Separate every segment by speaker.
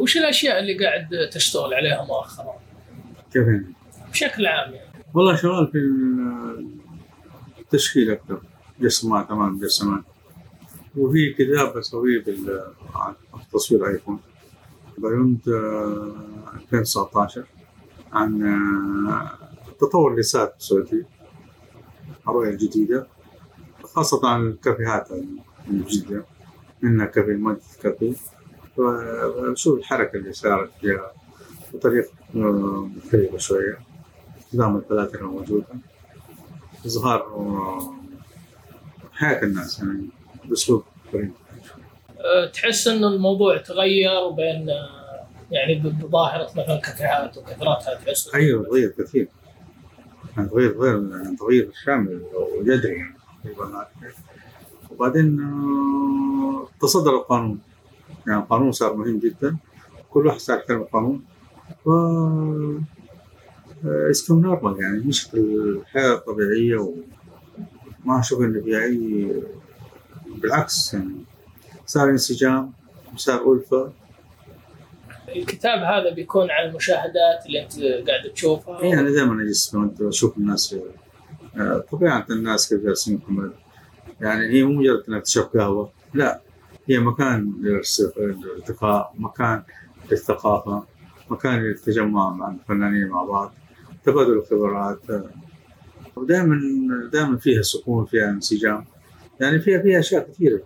Speaker 1: وش الأشياء اللي قاعد تشتغل عليها مؤخرا؟
Speaker 2: كيف يعني؟
Speaker 1: بشكل عام يعني
Speaker 2: والله شغال في التشكيل أكثر مجسمات امام مجسمات وفي كتاب بسويه بال- عن تصوير ايفون بعيونت 2019 عن آه، تطور اللسات السعودي الرؤية الجديدة خاصة عن الكافيهات الجديدة منها كافيه مجد كافيه وشوف الحركة اللي صارت فيها بطريقة آه، مختلفة شوية. نظام الفلاتر الموجودة إظهار آه، حياة الناس يعني بأسلوب فريد
Speaker 1: أه، تحس انه الموضوع تغير بين يعني ب- بظاهرة مثلا كافيهات وكثرتها تحس؟
Speaker 2: أيوه تغير كثير. يعني تغير غير تغيير شامل وجذري يعني. وبعدين تصدر القانون. يعني القانون صار مهم جدا. كل واحد صار يحترم القانون و it's normal يعني مش الحياة الطبيعية وما أشوف إن في أي بالعكس يعني صار انسجام وصار ألفة.
Speaker 1: الكتاب هذا بيكون عن المشاهدات اللي أنت قاعد تشوفها؟
Speaker 2: إيه أنا دائما أجلس أشوف الناس آه، طبيعة الناس كيف جالسين. يعني هي مو مجرد إنك تشرب قهوة. لا. هي مكان للالتقاء مكان للثقافة مكان للتجمع مع الفنانين مع بعض تبادل الخبرات. ودائما دائما فيها سكون فيها انسجام. يعني فيها فيها أشياء كثيرة.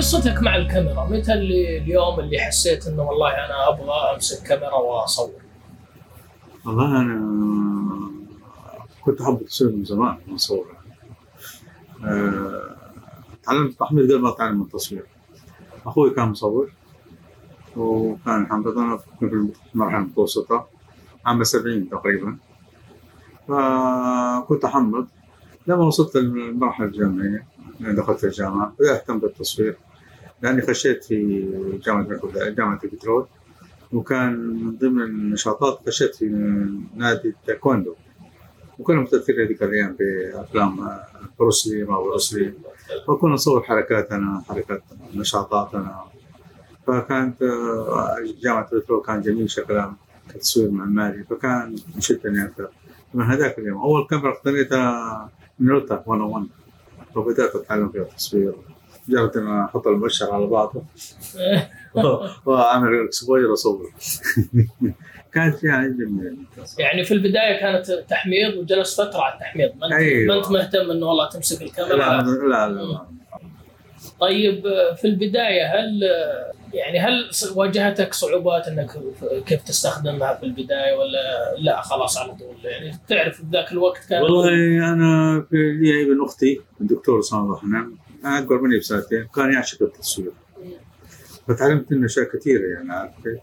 Speaker 1: قصتك مع الكاميرا؟ متى اللي اليوم اللي حسيت إنه والله أنا أبغى أمسك كاميرا وأصور؟
Speaker 2: والله أنا كنت أحب التصوير من زمان من صغري آه، تعلمت التحميل قبل ما اتعلم التصوير. أخوي كان مصور وكان الحمد لله في المرحله المتوسطه عام 70 تقريبا. فكنت احمل لما وصلت للمرحلة الجامعية دخلت الجامعة بدأت أهتم بالتصوير. لأني خشيت في جامعة جامعة البترول وكان من ضمن النشاطات خشيت في نادي التايكوندو. وكنا متأثرين هذيك الأيام بأفلام آه، بروسلي ما بروسلي وكنا نصور حركاتنا حركات نشاطاتنا. فكانت جامعة البترول كان جميل شكلها كتصوير معماري فكان يشدني أكثر من هذاك اليوم أول كاميرا اقتنيتها نيوتا 101 فبدأت أتعلم فيها التصوير. جربت إن أنا أحط المؤشر على بعضه. واعمل اكسبوجر واصور كانت يعني جميله
Speaker 1: يعني في البداية كانت تحميض وجلست فترة على التحميض. ما انت,
Speaker 2: أيوة.
Speaker 1: ما أنت مهتم إنه والله تمسك
Speaker 2: لا
Speaker 1: الكاميرا
Speaker 2: لا لا
Speaker 1: طيب في البداية هل يعني هل واجهتك صعوبات إنك كيف تستخدمها في البداية ولا لا؟ خلاص على طول. يعني تعرف بذاك الوقت كان
Speaker 2: والله أنا في لي ابن أختي الدكتور اسامه الله حنان اكبر مني بسنتين كان يعشق التصوير. فتعلمت منه أشياء كثيرة يعني عارف كيف؟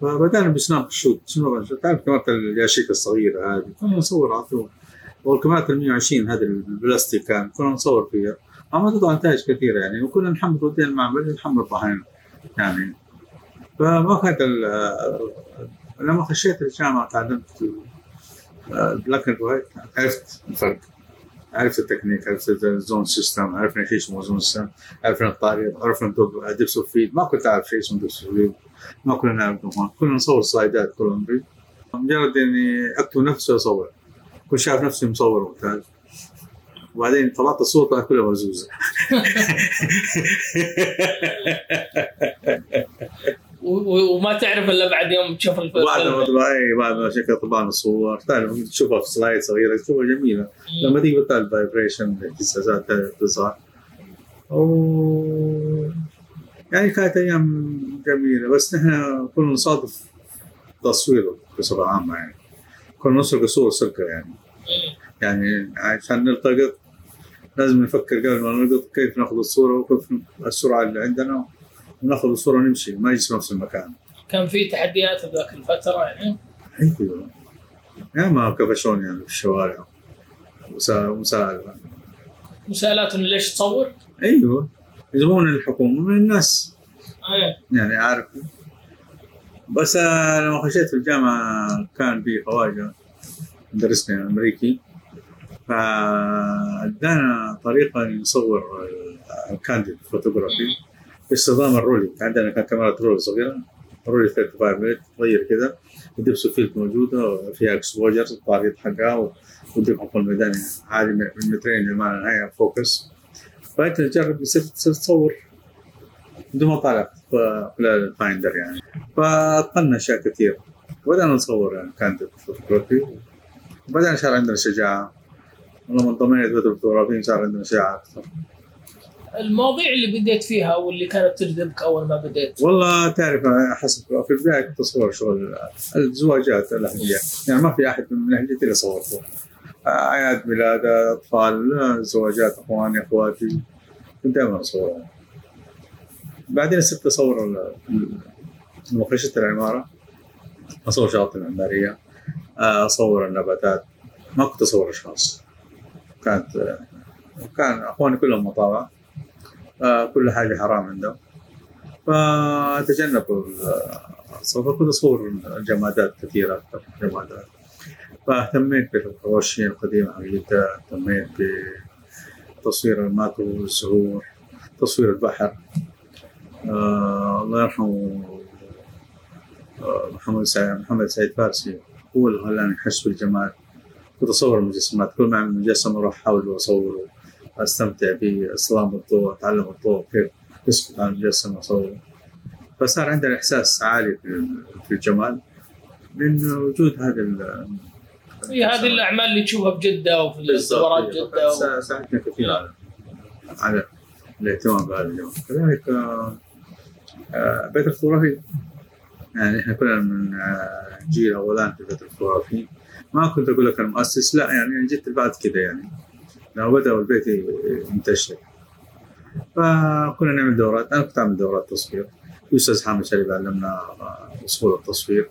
Speaker 2: فبدأنا بسناب شوت سناب شوت تعرف كاميرات الياشيك الصغيره هذه؟ كنا نصور على طول. والكاميرات ال 120 هذه البلاستيك كان كنا نصور فيها. أما تطلع نتائج كثيره يعني وكنا نحمل ودينا المعمل نحمل طحين يعني. فما كانت لما خشيت الجامعة تعلمت ال black and white عرفت؟ الفرق عرفت التكنيك عرفت ال zone system عرفنا شيء اسمه zone system عرفنا الطريق عرفنا depth of field ما كنت اعرف شيء اسمه depth of field ما كنا نعرف نظام كنا نصور slide ات طول عمري. مجرد اني اكتب نفسي واصور. كنت شايف نفسي مصور ممتاز وبعدين طلعت الصورة طلعت كلها
Speaker 1: و- وما تعرف إلا بعد يوم تشوف الفيلم.
Speaker 2: بعد ما طبع اي بعد ما شكل طبعا الصور. تعرف تشوفها في slide صغيرة تشوفها جميلة. لما تيجي بتاع ال vibration الاهتزازات تظهر. يعني كانت أيام جميلة. بس نحن كنا نصادف تصوير بصفة عامة يعني. كنا نسرق صور سرقة يعني. يعني عشان نلتقط لازم نفكر قبل ما نلتقط كيف ناخذ الصورة وكيف السرعة اللي عندنا. وناخذ الصورة ونمشي ما نجلس في نفس المكان.
Speaker 1: كان في تحديات بذاك الفترة يعني؟
Speaker 2: أيوه. يا ما كبشون يعني في الشوارع؟
Speaker 1: مسالات إنه ليش تصور؟
Speaker 2: أيوه. يجيبون الحكومة من الناس.
Speaker 1: إيه.
Speaker 2: يعني عارف بس أنا لما خشيت في الجامعة كان في خواجه مدرسنا أمريكي. فادانا طريقة نصور الكانديد فوتوغرافي. باستخدام الرولي. عندنا كان كاميرا رولي صغيرة. رولي 35 متر صغير كذا. ودبسوا فيلت موجودة فيها اكسبوجر الطريق حقها ودبهم في الميدان. عادي من مترين لما نهايه فوكس. فانت تجرب تصور بدون ما طالع في الفايندر يعني. فاتقنا أشياء كثير. بدأنا نصور يعني candid photography. وبعدين صار عندنا شجاعة. ولما انضميت بيت الفوتوغرافيين صار عندنا شجاعة أكثر.
Speaker 1: المواضيع اللي بديت فيها واللي كانت تجذبك أول ما بديت؟
Speaker 2: والله تعرف حسب في البداية كنت أصور شغل الزواجات الأهلية. يعني ما في أحد من اهلي إلا صورته أعياد ميلاد أطفال زواجات أخواني أخواتي. كنت دائما اصورها بعدين صرت أصور مفرشة العمارة. أصور شواطئ معمارية أصور النباتات. ما كنت أصور أشخاص. كانت كان أخواني كلهم مطاوع. كل حاجة حرام عندهم. فتجنبوا الصور كنت اصور الجمادات كثيرة أكثر جمادات. فاهتميت بالرواشين القديمة حقيقة اهتميت بتصوير المات والزهور تصوير البحر. آه الله يرحمه آه محمد سعيد محمد سعيد فارسي هو اللي خلاني أحس بالجمال. كنت أصور المجسمات كل ما أعمل مجسم أروح أحاول أصوره. أستمتع باصلام الضوء اتعلم الضوء كيف يسقط على المجسم اصوره فصار عندنا إحساس عالي في الجمال من وجود هذا
Speaker 1: هي هذه الأعمال اللي تشوفها بجده وفي الاستثمارات جدة
Speaker 2: و... ساعدتنا كثير على على الاهتمام بهذا الجو كذلك آه بيت الفوتوغرافي يعني إحنا كلنا من آه جيل أول في بيت الفوتوغرافي ما كنت أقول لك المؤسس لا يعني جيت بعد كذا يعني. لما بدأوا البيت ينتشر. فكنا نعمل دورات. أنا كنت أعمل دورات تصوير الاستاذ حامد شريف علمنا أصول التصوير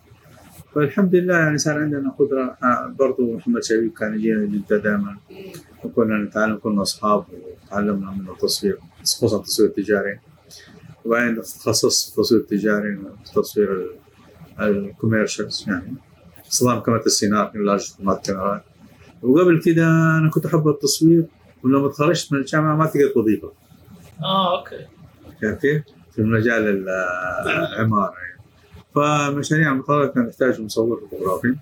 Speaker 2: فالحمد لله يعني صار عندنا قدرة. برضو محمد شريف كان يجينا جدة دائما. وكنا نتعلم كنا أصحاب وتعلمنا من التصوير خصوصا التصوير التجاري. وبعدين تخصصت في التصوير التجاري تصوير ال commercials يعني استخدام كاميرا السينار large format كاميرات وقبل كده أنا كنت أحب التصوير ولما تخرجت من الجامعة ما لقيت وظيفة
Speaker 1: آه okay.
Speaker 2: كيف كيف؟ في مجال العمارة يعني. فمشاريع المطارات كان يحتاج مصور فوتوغرافي.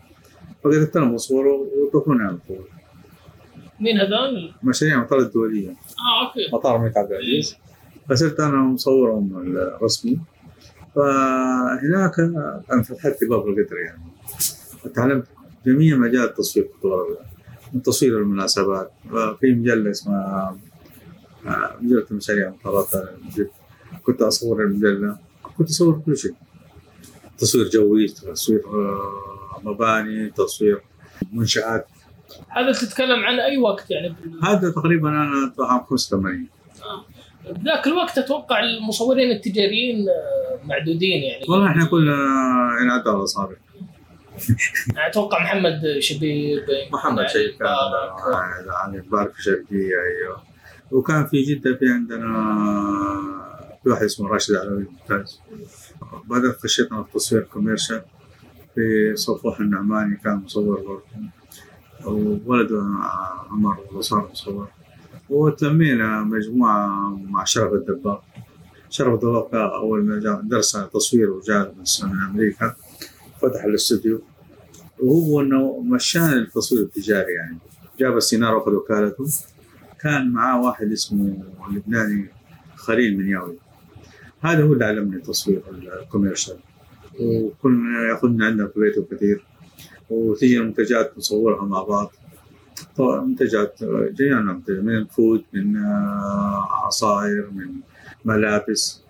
Speaker 2: فقدرت أنا مصور وطلبوني على طول
Speaker 1: مين هذول؟
Speaker 2: مشاريع المطارات الدولية.
Speaker 1: آه okay.
Speaker 2: مطار الملك عبد العزيز. فصرت أنا مصورهم الرسمي. فهناك أنا فتحت لي باب القدر يعني. تعلمت جميع مجال التصوير الفوتوغرافي تصوير المناسبات. في مجلة اسمها مجلة مشاريع المطارات كنت أصور المجلة. كنت أصور كل شيء. تصوير جوي تصوير مباني تصوير منشآت.
Speaker 1: هذا تتكلم عن أي وقت يعني؟
Speaker 2: هذا تقريبا أنا عام 85
Speaker 1: آه. بذاك الوقت أتوقع المصورين التجاريين معدودين يعني.
Speaker 2: والله إحنا كلنا على اصابع
Speaker 1: أتوقع محمد شبيب
Speaker 2: محمد شبيب كان علي مبارك في شرقية أيوه. وكان في جدة في عندنا في واحد اسمه راشد علوي ممتاز. بعدين خشيت أنا في تصوير كوميرشال في صفوح النعماني كان مصور برضه. وولده عمر صار مصور. وتلمينا مجموعة مع شرف الدباغ. شرف الدباغ أول ما جاء درس تصوير وجاء من أمريكا. فتح الاستوديو وهو إنه مشان التصوير التجاري يعني. جاب السينار وأخذ وكالته. كان معاه واحد اسمه لبناني خليل منياوي هذا هو اللي علمني تصوير الكوميرشال. وكنا يأخذنا عندنا في بيته كثير. وتجي المنتجات نصورها مع بعض. منتجات جميع من food من عصائر من ملابس.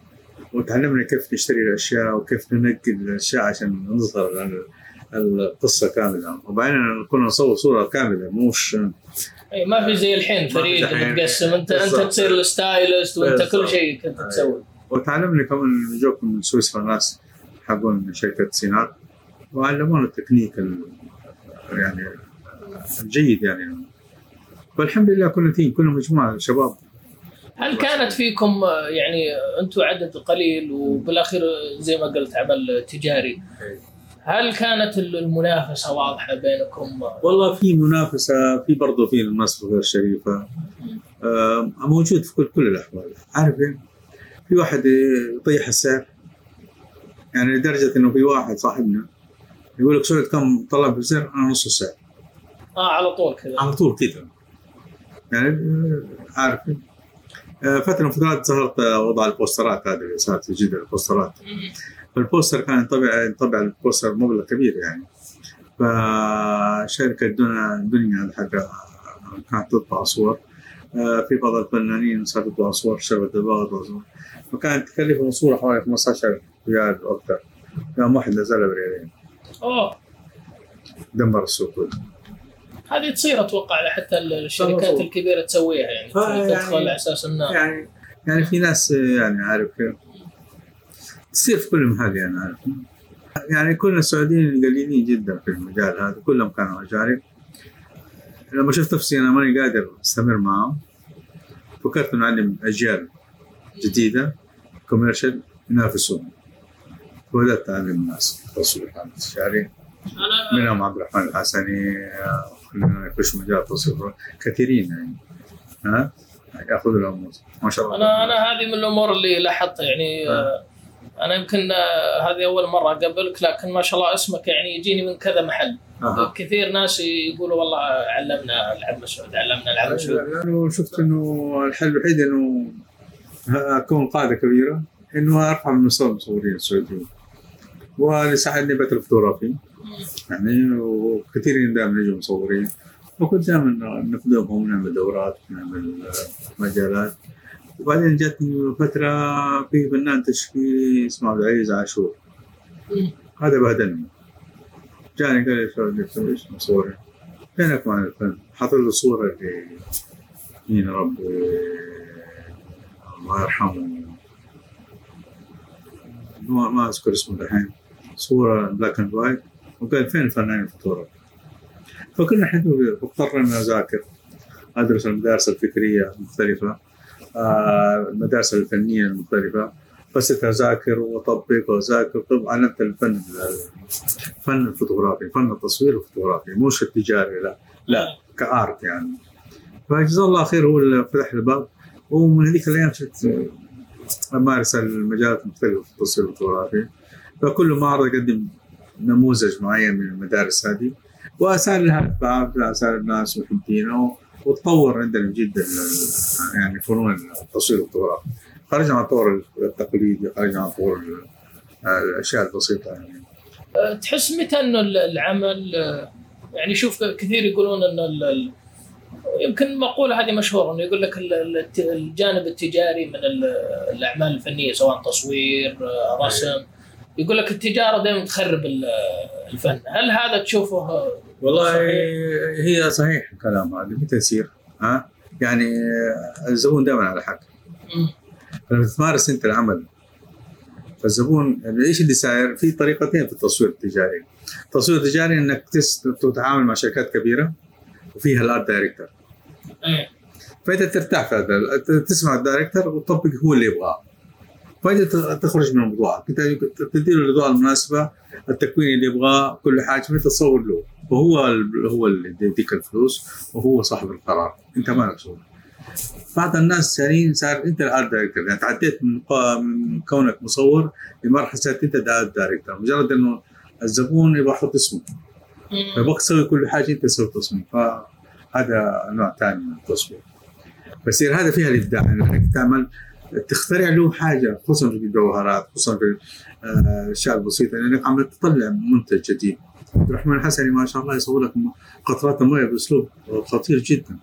Speaker 2: وتعلمنا كيف نشتري الأشياء وكيف ننقي الأشياء عشان نظهر القصة كاملة. وبعدين كنا نصور صورة كاملة مش
Speaker 1: اي ما في زي الحين فريق بتقسم. انت أنت تصير ال stylist وأنت كل شيء كنت تسوي.
Speaker 2: وتعلمنا كمان جوكم من سويسرا ناس حقون شركة سينار وعلمونا التكنيك يعني الجيد يعني. والحمد لله كنا تيم كنا مجموعة شباب
Speaker 1: هل كانت فيكم يعني أنتم عدد قليل وبالأخير زي ما قلت عمل تجاري هل كانت المنافسة واضحة بينكم؟
Speaker 2: والله في منافسة في برضه في الناس غير شريفة. آه، موجود في كل كل الأحوال. عارف يعني في واحد يطيح السعر يعني لدرجة إنه في واحد صاحبنا يقول لك سعود كم طلع بالسعر أنا نص السعر
Speaker 1: آه على طول كذا.
Speaker 2: على طول كذا. يعني آه، عارف آه، فترة من فترات ظهرت وضع البوسترات هذه اللي صارت في جدة البوسترات. فالبوستر كان ينطبع ينطبع البوستر مبلغ كبير يعني. فشركة دنيا دنيا حق كانت تطبع صور. آه، في بعض الفنانين صاروا يطبعوا صور شربت البغض فكانت تكلف الصورة حوالي 15 ريال أو أكثر. يوم واحد نزلها بريالين.
Speaker 1: أوه.
Speaker 2: دمر السوق كله.
Speaker 1: هذه تصير أتوقع حتى الشركات. الكبيرة تسويها يعني تدخل على أساس انه
Speaker 2: يعني يعني في ناس يعني عارف كيف تصير في كل محل يعني عارف. يعني كنا السعوديين قليلين جدا في المجال هذا كلهم كانوا أجانب. لما شفت نفسي أنا ماني قادر أستمر معهم فكرت نعلم أجيال جديدة كوميرشال ينافسون. وبدأت أعلم الناس تصوير عن
Speaker 1: أنا
Speaker 2: منهم عبد الرحمن الحسني خلينا يخش مجال التصوير كثيرين يعني. ها؟ ياخذوا لهم ما شاء الله.
Speaker 1: أنا أنا هذه من الأمور اللي لاحظتها يعني آه، أنا يمكن آه، هذه أول مرة أقابلك لكن ما شاء الله اسمك يعني يجيني من كذا محل.
Speaker 2: أها.
Speaker 1: كثير ناس يقولوا والله علمنا العب مسعود علمنا العب مسعود.
Speaker 2: لأنه شفت إنه الحل الوحيد إنه أكون قاعدة كبيرة إنه أرفع من مستوى المصورين السعوديين. واللي ساعدني بيت الفوتوغرافي يعني وكثيرين دائما يجوا مصورين. وكنت دائما نخدمهم ونعمل دورات ونعمل مجالات. وبعدين جاتني فترة في فنان تشكيلي اسمه عبد العزيز عاشور. هذا بهدلني. جاني قال لي بدك تسوي إيش مصوري فينك مع الفن. حاط له صورة اللي مين ربي الله يرحمه. ما, ما أذكر اسمه الحين صورة black and white وقال فين الفنان الفوتوغراف فكنا حلو فاضطر اني اذاكر أدرس المدارس الفكرية المختلفة. آه، المدارس الفنية المختلفة. فصرت أذاكر وأطبق وأذاكر. طب علمت الفن الفن الفوتوغرافي فن التصوير الفوتوغرافي. مش التجاري لا. لا ك art يعني. فجزاه الله خير هو اللي فتح الباب. ومن هذيك الأيام صرت أمارس المجالات المختلفة في التصوير الفوتوغرافي. فكل معرض اقدم نموذج معين من المدارس هذه. واسال لها الباب اسال الناس محبينه وتطور عندنا جدا يعني فنون التصوير الفوتوغرافي خرجنا عن الطور التقليدي خرجنا عن طور ال- الأشياء البسيطة يعني.
Speaker 1: تحس متى إنه ال- العمل يعني شوف كثير يقولون ان يمكن مقولة هذه مشهورة إنه يقول لك ال- ال- الجانب التجاري من ال- الأعمال الفنية سواء تصوير رسم. يقول لك التجارة دائما تخرب ال- الفن، هل هذا تشوفه
Speaker 2: والله
Speaker 1: صحيح.
Speaker 2: هي صحيح الكلام هذا متى يصير ها يعني الزبون دائما على حق. لما تمارس أنت العمل فالزبون إيش اللي صاير؟ في طريقتين في التصوير التجاري. التصوير التجاري إنك تتعامل مع شركات كبيرة وفيها ال art
Speaker 1: director
Speaker 2: فإنت ترتاح في هذا تسمع ال director وتطبق هو اللي يبغاه. ت- تخرج من موضوعك انت الاضاءه المناسبة التكوين اللي يبغاه كل حاجة. فأنت تصور له. وهو هو اللي يديك الفلوس وهو صاحب القرار. أنت ما لك شغل. بعض الناس ثانيين صار أنت ال art director يعني تعديت من من كونك مصور لمرحلة صرت أنت ال art director مجرد إنه الزبون يبغى يحط اسمه. فيبغاك تسوي كل حاجة أنت تسوي تصميم. فهذا نوع ثاني من التصوير. بس يعني هذا فيها الإبداع. إنك تعمل تخترع له حاجة خصوصا في الجوهرات خصوصا في آه، الاشياء البسيطه لأنك عم تطلع منتج جديد. عبد الرحمن الحسني ما شاء الله يصور لك قطرات المويه بأسلوب خطير جدا.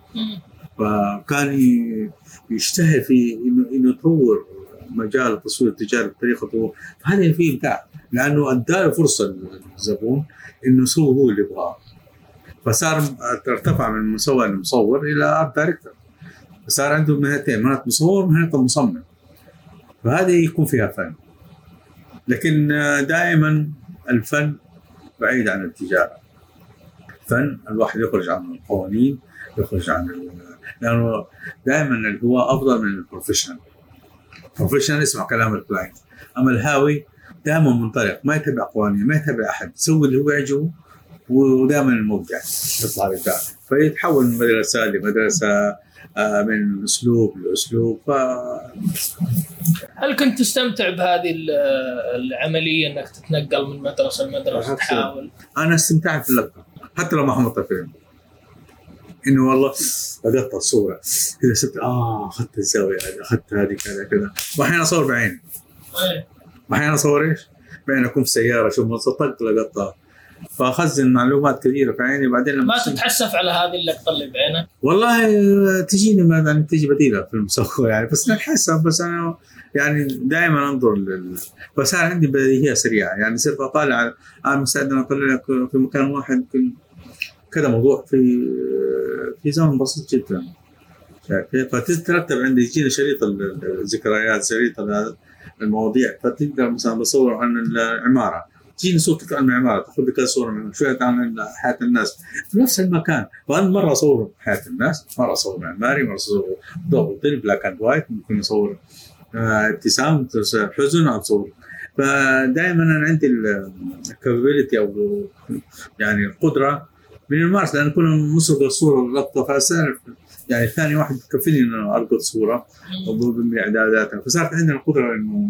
Speaker 2: فكان ي- يجتهد في إنه إنه يطور مجال التصوير التجاري بطريقته هذا فيه ابداع لأنه ادى فرصة للزبون إنه يسوي هو اللي يبغاه. فصار ارتفع من مستوى المصور إلى art director فصار عنده مهنتين مهنة مصور ومهنه مصمم. فهذه يكون فيها فن. لكن دائما الفن بعيد عن التجارة. فن الواحد يخرج عن القوانين يخرج عن لأنه دائما الهاوي أفضل من ال professional. ال professional يسمع كلام ال client. أما الهاوي دائما منطلق ما يتبع قوانين ما يتبع أحد. يسوي اللي هو يعجبه ودائما المبدع يطلع ابداع فيتحول من مدرسة لمدرسة آه، من أسلوب لأسلوب. ف
Speaker 1: هل كنت تستمتع بهذه ال- العملية إنك تتنقل من مدرسة
Speaker 2: لمدرسة.
Speaker 1: تحاول.
Speaker 2: أنا استمتعت في اللقطة. حتى لو ما حملت الفيلم. إنه والله لقطت صوره كذا سبت آه أخذت الزاوية هذه أخذت هذه كذا كذا. وأحيانا أصور بعيني.
Speaker 1: إيه.
Speaker 2: وأحيانا أصور إيش؟ بعدين أكون في سيارة أشوف منظر طق لقطة. فاخزن معلومات كثيرة في عيني بعدين لما
Speaker 1: ما تتحسف على هذه اللي بعينك
Speaker 2: والله آه، تجيني يعني تجي بديلة في المسوق يعني بس نتحسب بس أنا يعني دائما أنظر لل أنا عندي بديهية سريعة يعني صرت أطالع أنا مستعد أطلع لك في مكان واحد كذا موضوع في في زمن بسيط جدا كيف؟ فتترتب عندي يجيني شريط ال- ال- الذكريات شريط ال- المواضيع فتقدر مثلا بصور عن العماره تجيني صورتك عن العمارة تاخذ لك كذا صوره شوية عن حياة الناس. في نفس المكان. وأنا مرة أصور حياة الناس مرة أصور معماري مرة أصور ضوء black and white ممكن أصور آه، ابتسام حزن أصور. فدائما أنا عندي ال capability أو يعني القدرة من الممارسه لأن كنا نسرق الصورة اللقطه فصار يعني ثاني واحد يكفيني إنه ألقط صورة باعداداتها فصارت عندنا القدرة إنه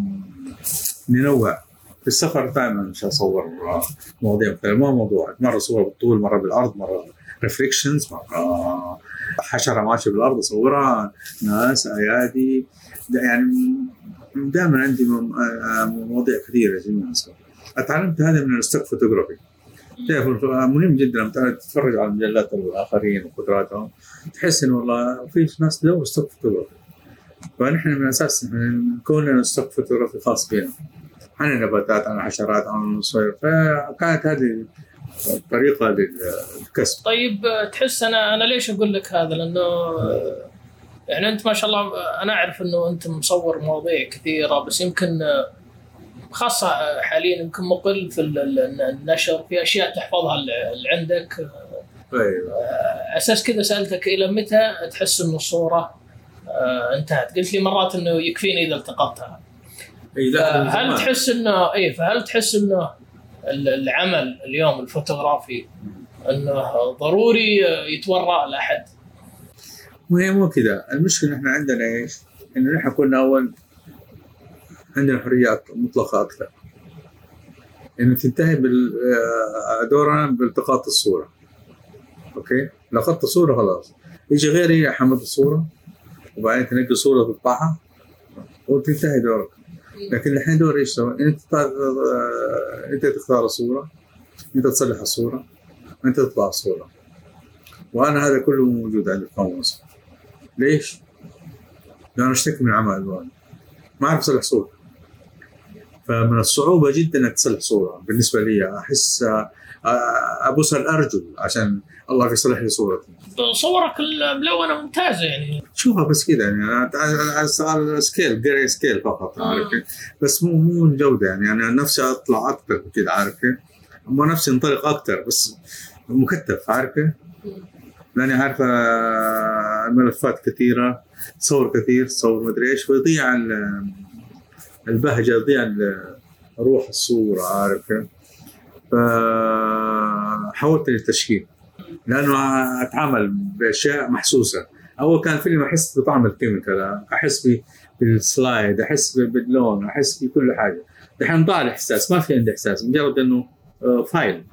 Speaker 2: ننوع. في السفر دائما مش أصور مواضيع مختلفة. ما موضوع. مرة صوره بالطول مرة بالعرض مرة reflections مرة حشرة ماشية بالأرض أصورها. ناس أيادي. يعني دائما عندي آه، مواضيع كثيرة جدا. أتعلمت هذا من ال stock photography. تعرف مهم جدا لما تتفرج على مجلات الآخرين وقدراتهم تحس إنه والله في ناس تدور stock photography. فنحن من الأساس نحن كون لنا stock photography خاص بنا. عن النباتات عن الحشرات عن الطير فكانت هذه طريقه للكسب.
Speaker 1: طيب تحس أنا أنا ليش أقول لك هذا؟ لأنه يعني أنت ما شاء الله أنا أعرف إنه أنت مصور مواضيع كثيرة بس يمكن خاصة حاليا يمكن مقل في ال- ال- النشر في أشياء تحفظها اللي عندك. أيوه أساس كذا سألتك إلى متى تحس إنه الصورة آه، انتهت؟ قلت لي مرات إنه يكفيني إذا التقطتها. هل
Speaker 2: زمان.
Speaker 1: تحس انه اي فهل تحس انه ال- العمل اليوم الفوتوغرافي إنه ضروري يتورع لأحد؟
Speaker 2: وهي مو كذا. المشكلة إحنا عندنا إيش؟ انه نحن كنا أول عندنا حريات مطلقة أكثر. انه تنتهي بال آه، دورنا بالتقاط الصورة. أوكي؟ لقطت صوره خلاص. يجي غيري يحمل الصورة وبعدين تنقي صورة تطبعها وتنتهي دورك. لكن الحين دور إيش سوى؟ انت تختار آه، انت تختار الصورة انت تصلح الصورة انت تطبع الصورة. وأنا هذا كله موجود عندي في القاموس ليش؟ لأن اشتكي من عمى الوان ما أعرف أصلح صورة. فمن الصعوبة جدا إنك تصلح صورة. بالنسبة لي أحس ابوس الارجل عشان الله يصلح لي صورتي
Speaker 1: صورك الملونه ممتازة يعني
Speaker 2: شوفها بس كذا يعني على scale grey scale فقط عارف كيف؟ بس مو مو الجوده يعني أنا نفسي أطلع أكثر كذا عارف؟ مو نفسي انطلق أكثر بس مكتف عارف؟ لأني عارف آه، الملفات كثيرة تصور كثير تصور مدري إيش ويضيع ال- البهجة يضيع روح الصورة عارف كيف؟ فحاولت للتشكيل لأنه أتعامل بأشياء محسوسة. أول كان فيلم أحس بطعم ال chemical أحس بال slide أحس باللون أحس بكل حاجة. الحين ضاع الإحساس ما في عندي إحساس مجرد إنه آه، file.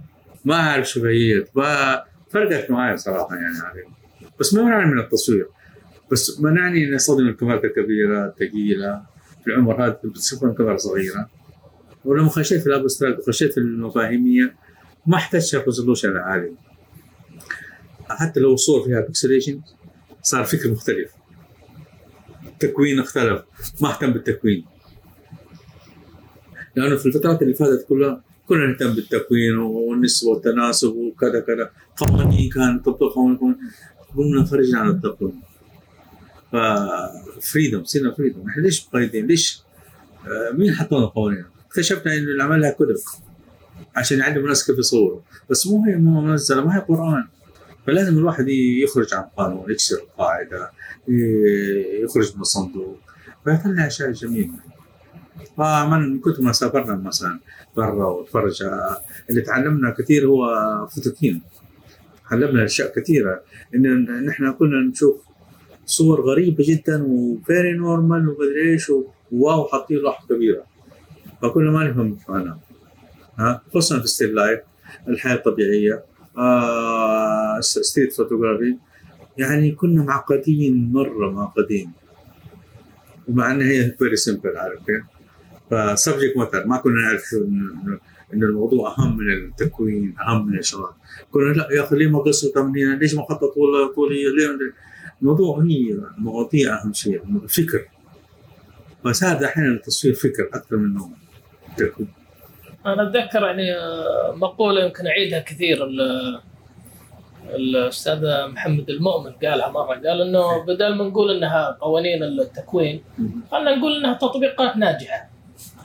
Speaker 2: ما أعرف شبهيات ما فرقت معي صراحة يعني. عليه. بس ما منعني من التصوير. بس منعني إني أستخدم الكاميرات الكبيرة الثقيلة. في العمر هذا بتستخدم كاميرا صغيرة. ولما خشيت في ال abstract وخشيت في المفاهيمية ما احتاج ال resolution العالي حتى لو الصور فيها pixelation صار فكر مختلف. التكوين اختلف. ما اهتم بالتكوين. لأنه في الفترات اللي فاتت كلها كنا نهتم بالتكوين والنسبة والتناسب وكذا كذا. قوانين كان تطبيق قوانين قمنا خرجنا عن التقويم ففريدم صرنا فريدم إحنا ليش مقيدين؟ ليش؟ آه، مين حطونا قوانين؟ اكتشفنا انه اللي عملها كتب عشان يعلموا الناس كيف يصوروا. بس مو هي منزلة ما هي قرآن. فلازم الواحد يخرج عن القانون يكسر القاعدة يخرج من الصندوق. فيطلع أشياء جميلة. فمن كنت ما سافرنا مثلا برا وتفرج اللي تعلمنا كثير هو فوتوكينا. علمنا أشياء كثيرة. إن نحن كنا نشوف صور غريبة جدا و very normal ومدري إيش و wow حاطين راحه كبيرة. فكنا ما معناها ها خصوصا في still life الحياة الطبيعية آه street photography. يعني كنا معقدين مرة معقدين. ومع ان هي very simple عارف كيف؟ ف subject matter ما كنا نعرف انه الموضوع أهم من التكوين أهم من الشغلات كنا لا يا أخي ليه ما قصوا تمرين ليش ما خطط طول طوليه ليه؟ الموضوع هي المواضيع أهم شيء الفكر فصار أحيانا التصوير فكر أكثر من تكوين
Speaker 1: أنا أتذكر يعني آه، مقولة يمكن أعيدها كثير ال- الاستاذ محمد المؤمن قالها مرة قال إنه بدل ما نقول إنها قوانين التكوين خلينا نقول إنها تطبيقات ناجحة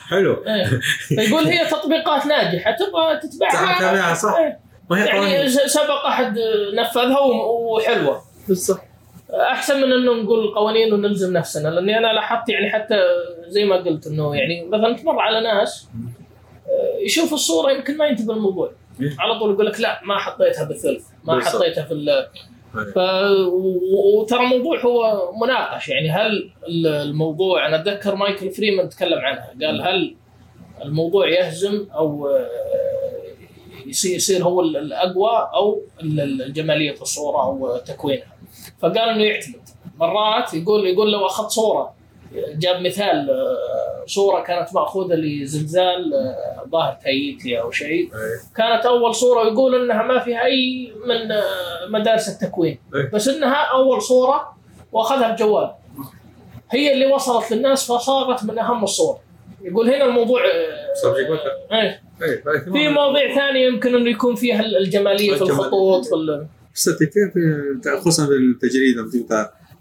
Speaker 2: حلو
Speaker 1: إيه. فيقول هي تطبيقات ناجحة تبغى تتبعها
Speaker 2: تتبعها، صح.
Speaker 1: إيه. يعني سبق أحد نفذها وحلوة
Speaker 2: بالضبط
Speaker 1: أحسن من إنه نقول قوانين ونلزم نفسنا لأني أنا لاحظت يعني حتى زي ما قلت إنه يعني مثلا تمر على ناس آه، يشوف الصورة يمكن ما ينتبه الموضوع
Speaker 2: إيه.
Speaker 1: على طول يقول لك لا ما حطيتها بالثلث ما. حطيتها في ال ف... وترى الموضوع هو مناقش يعني هل ال- الموضوع أنا أتذكر مايكل فريمان تكلم عنها قال هل الموضوع يهزم أو آه، يصير هو ال- الأقوى أو ال- ال- الجمالية الصورة أو تكوينها فقال إنه يعتمد. مرات يقول يقول لو أخذت صورة جاب مثال آه، صورة كانت مأخوذة لزلزال آه، ظاهر تاييتي أو شيء. كانت أول صورة يقول إنها ما فيها أي من آه، مدارس التكوين.
Speaker 2: إيه.
Speaker 1: بس إنها أول صورة وأخذها بجوال هي اللي وصلت للناس فصارت من أهم الصور. يقول هنا الموضوع. إيه.
Speaker 2: إيه،
Speaker 1: في مواضيع ثانية يمكن إنه يكون فيها الجمالية في. الخطوط في
Speaker 2: كيف خصوصا في التجريد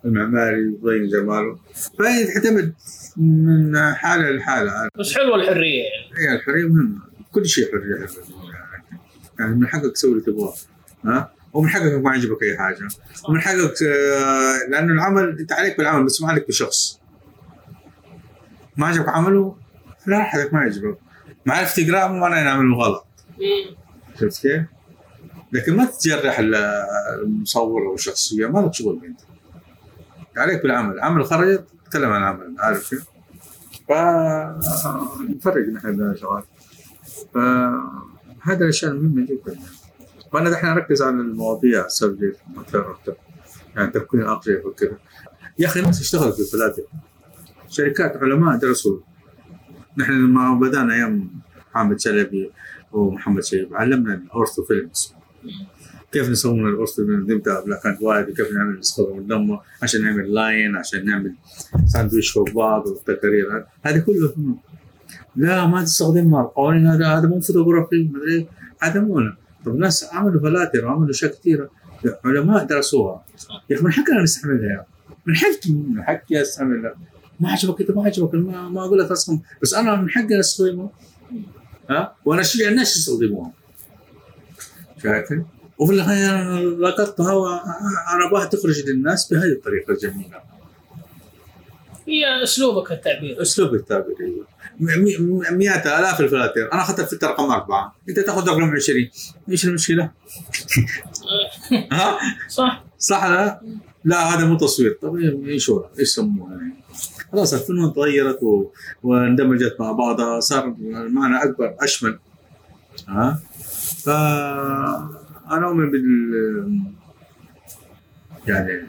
Speaker 2: المعماري يبين جماله. فهي تعتمد من حالة لحالة.
Speaker 1: بس حلوة الحرية يعني.
Speaker 2: هي الحرية مهمة. كل شيء حرية. يعني من حقك تسوي اللي تبغاه. ها؟ ومن حقك ما يعجبك أي حاجة. ومن حقك آه، لأنه العمل أنت عليك بالعمل بس ما عليك بشخص ما عجبك عمله؟ لا حقك ما يعجبك. ما عرفت تقراه مو معناه نعمل غلط. شفت كيف؟ لكن ما تتجرح ال- المصور أو الشخصيه ما لك شغل انت عليك بالعمل. عمل خرجت تكلم عن العمل عارف كيف؟ ف نفرق نحن بين الشغلات فهذا الأشياء المهمة جدا. يعني. وأنا دحين أركز على المواضيع أكثر يعني تكوين اقصى وكذا يا أخي الناس اشتغلت في الفلاتر. شركات علماء درسوا. نحن لما بدأنا أيام حامد شلبي ومحمد شيب علمنا الاورثو فيلمز. كيف نسوي الاورثو فيلمز نبدأ كانت وايد وكيف نعمل من دمه عشان نعمل لاين عشان نعمل ساندويتش فوق بعض والتكارير هذه كله. لا ما تستخدمها القوانين هذا هذا مو فوتوغرافي مدري هذا مو. طب ناس عملوا فلاتر وعملوا أشياء كثيرة. علماء درسوها. يا أخي من حقنا نستعملها. يا من حقي من حقي أستعملها. ما عجبك؟ انت ما عجبك؟ ما, أقول لك بس أنا من حقي استخدمه ها؟ وأنا اشجع الناس يستخدموها؟ شايف وفي النهاية لقطتها وأنا ابغاها تخرج للناس بهذه الطريقة الجميلة.
Speaker 1: هي أسلوبك في التعبير.
Speaker 2: اسلوب التعبير أيوه. مئات آلاف الفلاتر. أنا اخذت الفلتر رقم أربعة. أنت تأخذ رقم 20 إيش المشكلة؟ ها؟
Speaker 1: صح.
Speaker 2: صح لا؟ لا هذا مو تصوير. طيب إيش هو؟ إيش سموه يعني؟ خلاص الفنون تغيرت و... واندمجت مع بعضها صار المعنى أكبر أشمل. ها؟ ف أنا أؤمن بال يعني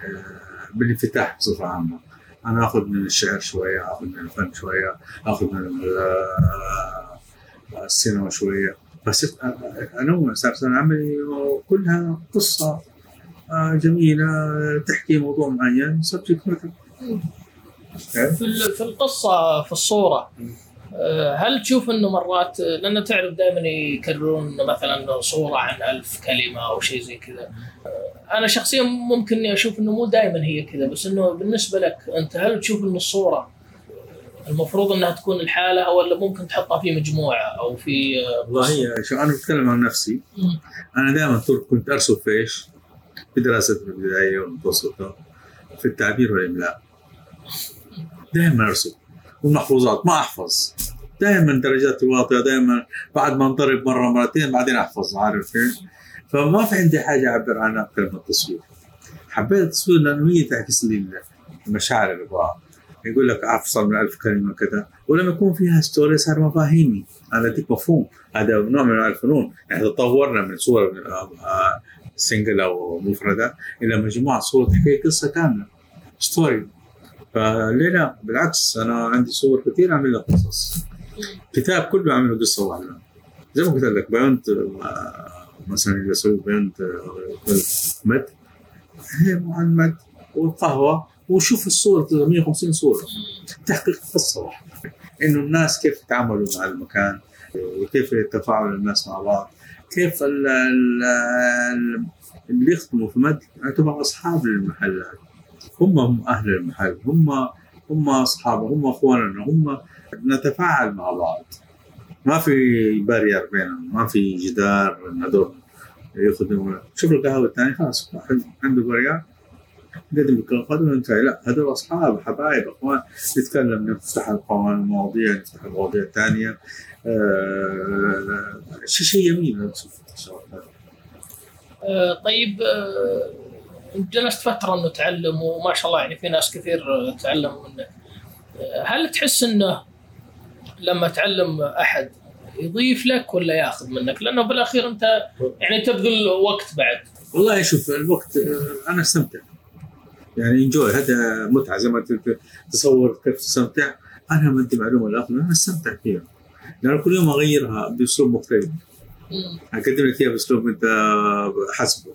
Speaker 2: بالانفتاح بصفة عامة. أنا آخذ من الشعر شوية آخذ من الفن شوية آخذ من ال- السينما شوية. بس انوع صار عملي كلها قصة آه، جميلة تحكي موضوع معين سبجكت
Speaker 1: في ال- في آه، هل تشوف إنه مرات لأن تعرف دائما يكررون مثلا صورة عن ألف كلمة أو شيء زي كذا آه، أنا شخصيا ممكن إني أشوف إنه مو دائما هي كذا بس إنه بالنسبة لك أنت هل تشوف إنه الصورة المفروض إنها تكون الحالة ولا ممكن تحطها في مجموعة أو في آه،
Speaker 2: والله هي شو أنا بتكلم عن نفسي. أنا دائما كنت ارسم في إيش؟ في دراستي البدائيه والمتوسطه في التعبير والإملاء دائما ارسم والمحفوظات ما أحفظ. دائما درجاتي واطية دائما بعد ما انضرب مرة مرتين بعدين أحفظ عارف؟ فما في عندي حاجة أعبر عنها أكثر من التصوير. حبيت التصوير لأنه هي تعكس لي المشاعر اللي ابغاها يقول لك أفصل من ألف كلمة كذا. ولما يكون فيها story صار مفاهيمي. أنا أديك مفهوم. هذا نوع من الفنون يعني تطورنا من صور single أو مفردة إلى مجموعة صور تحكي قصة كاملة. story فليه لا؟ بالعكس أنا عندي صور كثير أعمل لها قصص. كتاب كله عامله قصة واحدة. زي ما قلت لك بيانت مثلا بسوي بيانت مد هي مع المد والقهوة وشوف الصور 150 صورة. تحقيق قصة واحدة. إنه الناس كيف تعاملوا مع المكان وكيف تفاعل الناس مع بعض كيف ال ال اللي يخدموا في مد. يعتبر أصحاب للمحلات هم أهل المحل هم هم اصحابه هم أخواننا هم نتفاعل مع بعض. ما في بارير بيننا ما في جدار هذول يخدموا شوف القهوة الثاني خلاص عنده بارير قدم القدم وانتهي لا هذول أصحاب حبايب أخوان. نتكلم نفتح القوانين المواضيع نفتح المواضيع الثانية. آه شيء شيء جميل
Speaker 1: آه طيب آه جلست فترة إنه تعلم وما شاء الله يعني في ناس كثير تعلموا منك هل تحس إنه لما تعلم أحد يضيف لك ولا ياخذ منك؟ لأنه بالأخير أنت يعني تبذل وقت بعد.
Speaker 2: والله شوف الوقت أنا أستمتع. يعني انجوي هذا متعة زي ما تصور كيف تستمتع أنا ما ادي معلومة لاخر أنا أستمتع فيها. لأنه كل يوم أغيرها بأسلوب مختلف. أقدم لك إياها بأسلوب أنت حسبه.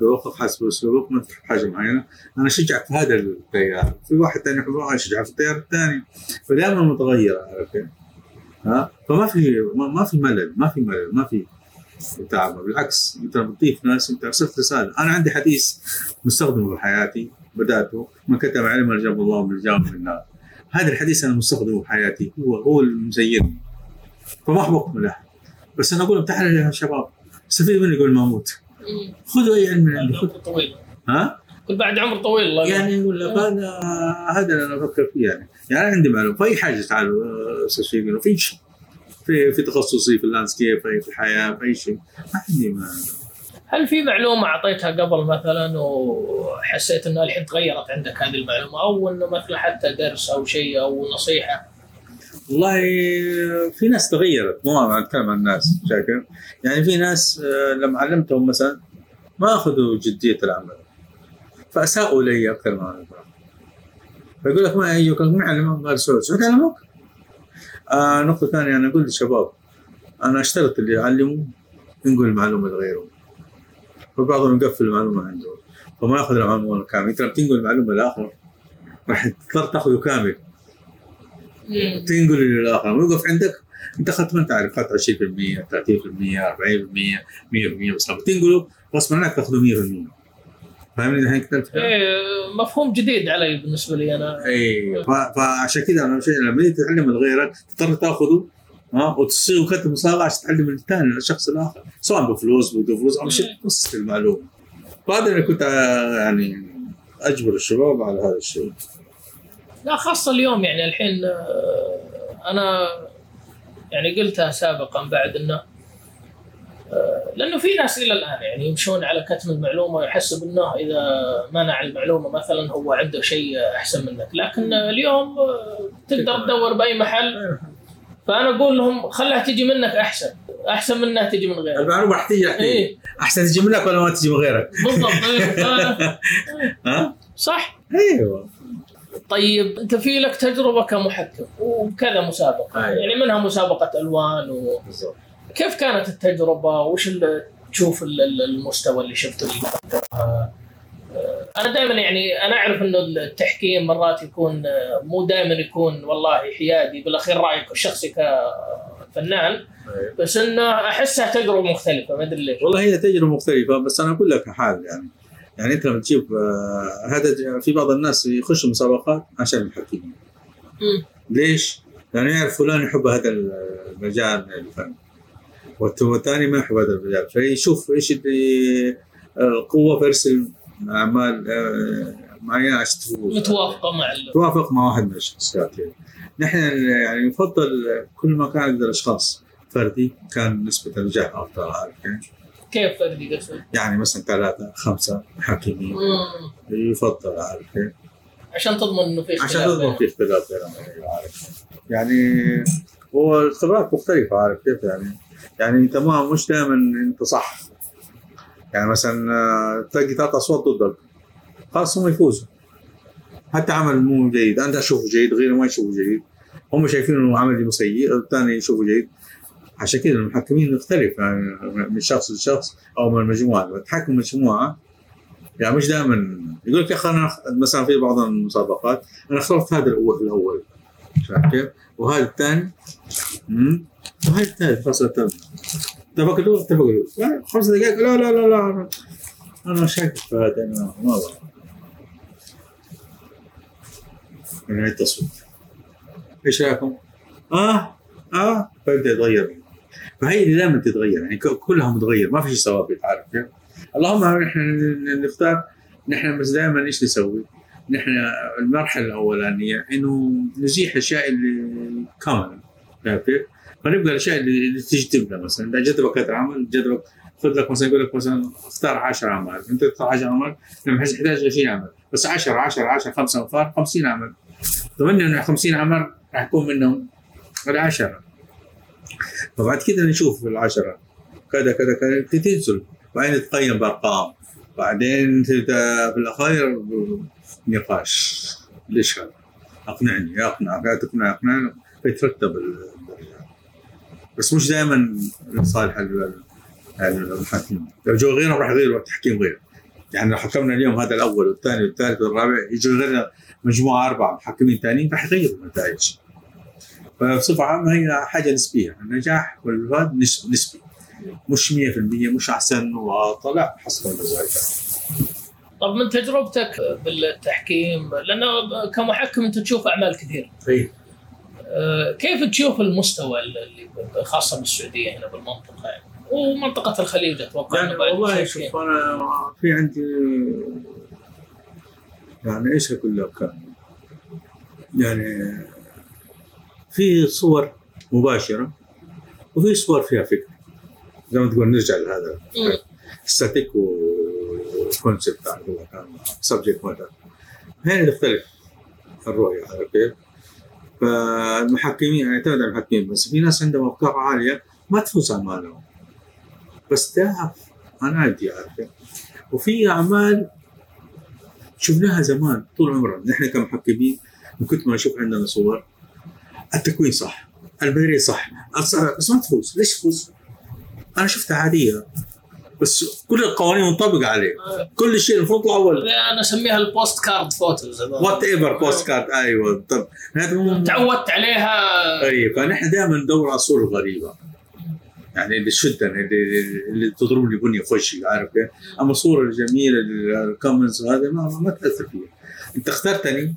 Speaker 2: ذوقك حسب اسلوبك ما حاجة معينة. أنا اشجعك في هذا التيار. في واحد ثاني يحبه اشجعه في التيار الثاني. فدائما متغيره عارف ها؟ فما في ما في ملل ما في ملل ما في تعب. بالعكس أنت بتضيف ناس أنت أرسلت رسالة. أنا عندي حديث مستخدمه في حياتي بدأته. من كتب علم الجاب الله من الجامع من النار. هذا الحديث أنا مستخدمه في حياتي. هو هو المزينني فما احب اكمل احد بس أنا أقول تعالوا يا شباب. استفيدوا مني قبل ما أموت. خذوا أي علم من عندي خذ
Speaker 1: طويل.
Speaker 2: ها؟
Speaker 1: بعد عمر طويل الله
Speaker 2: يعني يقول لك هذا هذا اللي أنا أفكر فيه يعني. يعني أنا عندي معلومة. في اي حاجة تعالوا أستاذ شيخ في شيء. في في تخصصي في اللاندسكيب في الحياة في أي شيء. ما عندي ما
Speaker 1: هل في معلومة أعطيتها قبل مثلا وحسيت أنها الحين تغيرت عندك هذه المعلومة؟ أو أنه مثلا حتى درس أو شيء أو نصيحة؟
Speaker 2: والله في ناس تغيرت مو أنا اتكلم عن الناس شاكر يعني في ناس لما علمتهم مثلا ما أخذوا جدية العمل فأساءوا لي أكثر ما فيقول لك ما يجوك مين علمك؟ قال سعود سعود علمك؟ آه نقطة ثانية أنا أقول للشباب أنا اشترط اللي يعلموا ينقل المعلومة لغيره فبعضهم يقفل المعلومة عنده فما ياخذ المعلومه كامله انت لما تنقل المعلومة لآخر راح تضطر تأخذه كامل. تنقل للاخر ويوقف عندك. أنت اخذت عارف اخذت 20% 30% 40% 100% بس. لما تنقله غصبا عنك تاخذه 100% فاهمني؟ الحين كتبت.
Speaker 1: إيه مفهوم جديد علي بالنسبة لي أنا.
Speaker 2: اي فعشان كذا أنا شيء لما تتعلم لغيرك تضطر تاخذه ها وتصير وقت المسابقه عشان تعلم الثاني الشخص الآخر. سواء بفلوس بدون فلوس أو شيء قصه المعلومة. فهذا اللي كنت يعني أجبر الشباب على هذا الشيء.
Speaker 1: لا خاصة اليوم يعني الحين أنا يعني قلتها سابقا بعد أنه لأنه في ناس إلى الآن يعني يمشون على كتم المعلومة ويحسب أنه إذا منع المعلومة مثلا هو عنده شيء أحسن منك. لكن اليوم تقدر تدور بأي محل. فأنا أقول لهم خلها تجي منك أحسن. أحسن من أنها تجي من غيرك.
Speaker 2: المعلومة راح تجي راح تجي
Speaker 1: إيه.
Speaker 2: أحسن تجي منك ولا ما تجي من غيرك؟
Speaker 1: بالضبط.
Speaker 2: ها؟
Speaker 1: صح.
Speaker 2: أيوه.
Speaker 1: طيب أنت في لك تجربة كمحكم وكذا مسابقة.
Speaker 2: أيوة.
Speaker 1: يعني منها مسابقة ألوان و... كيف كانت التجربة؟ وش اللي تشوف ال- ال- المستوى اللي شفته؟ اللي؟ آه، أنا دائما يعني أنا أعرف إنه التحكيم مرات يكون آه، مو دائما يكون والله حيادي بالأخير رايك الشخصي كفنان. بس إنه أحسها تجربة مختلفة ما أدري ليش.
Speaker 2: والله هي تجربة مختلفة بس أنا أقول لك حال يعني. يعني انت لما تجيب آه، هذا في بعض الناس يخشوا مسابقات عشان المحكمين
Speaker 1: مم.
Speaker 2: ليش؟ لأنه يعرف فلان يحب هذا المجال من الفن والت- والثاني ما يحب هذا المجال فيشوف إيش اللي القوة فيرسل أعمال آه، معينة عشان تفوز
Speaker 1: متوافقة مع.
Speaker 2: توافق مع واحد من الشخصيات يعني. نحن يعني يفضل كل ما كان عندنا أشخاص فردي كان نسبة النجاح أفضل عارف يعني.
Speaker 1: كيف فردي قصدك؟
Speaker 2: يعني مثلا ثلاثة خمسة محكمين
Speaker 1: مم.
Speaker 2: يفضل عارف يعني.
Speaker 1: عشان تضمن إنه في
Speaker 2: عشان
Speaker 1: اختلاف.
Speaker 2: تضمن في اختلاف بينهم عارف. يعني هو الخبرات مختلفة عارف كيف يعني؟ يعني أنت ما مش دائما أنت صح. يعني مثلا آه، تلاقي ثلاث أصوات ضدك. خلاص هم يفوزوا. حتى عمل مو جيد. انت اشوفه جيد غيره ما يشوفه جيد. هم شايفين إنه عمل سيء الثاني يشوفه جيد. عشان كذا المحكمين يختلف يعني من شخص لشخص أو من مجموعة. تحكم مجموعة يعني مش دائما. يقول لك يا أخي أنا مثلا في بعض المسابقات أنا اخترت هذا الأول شايف كيف؟ وهذا الثاني وهذا الثالث خلاص الثالث اتفقوا اتفقوا خمس دقائق. لا لا لا لا أنا شاكك في هذا أنا ما أبغى. من التصويت إيش رأيكم؟ آه آه. فيبدا يتغير فهي اللي دائما تتغير يعني كلها متغير ما في شيء ثوابت عارف كيف؟ اللهم نحن نختار نحن بس دائما إيش نسوي؟ نحن المرحلة الأولانية إنه نزيح الأشياء اللي كامله عارف كيف؟ فنبقى الأشياء اللي تجذبنا مثلا إذا جذبك العمل جذبك خذ لك مثلا يقول لك مثلا اختار 10 أعمال أنت تختار 10 أعمال لما يحتاج 20 عمل بس 10 10 10 5 أنفار 50 عمل اتمنى انه 50 عمل راح يكون منهم العشرة فبعد كده نشوف في العشرة. كذا كذا كذا تنزل. بعدين تقيم بأرقام. بعدين في الأخير نقاش. ليش هذا؟ أقنعني. أقنع لا تقنع اقنعني فيترتب بس مش دائما لصالح ال- المحاكمين. لو جو غيرهم راح يغيروا التحكيم غير. يعني لو حكمنا اليوم هذا الأول والثاني والثالث والرابع يجوا غيرنا مجموعة أربعة محكمين ثانيين راح يغيروا النتائج. فبصفه عامة هي حاجة نسبية. النجاح والفوز نس- نسبي. مش 100% مش أحسن وطلع حسب النتائج
Speaker 1: طب من تجربتك بالتحكيم لأنه كمحكم أنت تشوف أعمال كثير
Speaker 2: طيب
Speaker 1: أه، كيف تشوف المستوى اللي خاصة بالسعودية هنا بالمنطقة؟ يعني ومنطقة الخليج أتوقع
Speaker 2: يعني والله. شوف أنا في عندي يعني إيش أقول لك؟ يعني في صور مباشرة وفي صور فيها فكرة زي ما تقول نرجع لهذا
Speaker 1: مم.
Speaker 2: aesthetic وال concept subject matter هنا تختلف الرؤية عارف كيف؟ فالمحكمين يعني يعتمد على المحكمين بس في ناس عندهم أفكار عالية ما تفوز أعمالهم بس تعرف أنا عندي عارف كيف؟ وفي أعمال شفناها زمان طول عمرنا نحن كمحكمين من كثر ما نشوف عندنا صور التكوين صح البدري صح بس ما تفوز ليش تفوز؟ أنا شفتها عادية بس كل القوانين منطبقة عليه. كل شيء المفروض
Speaker 1: الأول أنا أسميها ال
Speaker 2: postcard photos whatever postcard أيوه طب. هذا
Speaker 1: تعودت عليها.
Speaker 2: اي فنحن دائما ندور على الصورة الغريبه يعني اللي تشدنا اللي, اللي تضرب لي بنيه في وجهي عارف كيف؟ أما الصورة الجميله ال comments وهذا ما, ما تأثر فيها. أنت اخترتني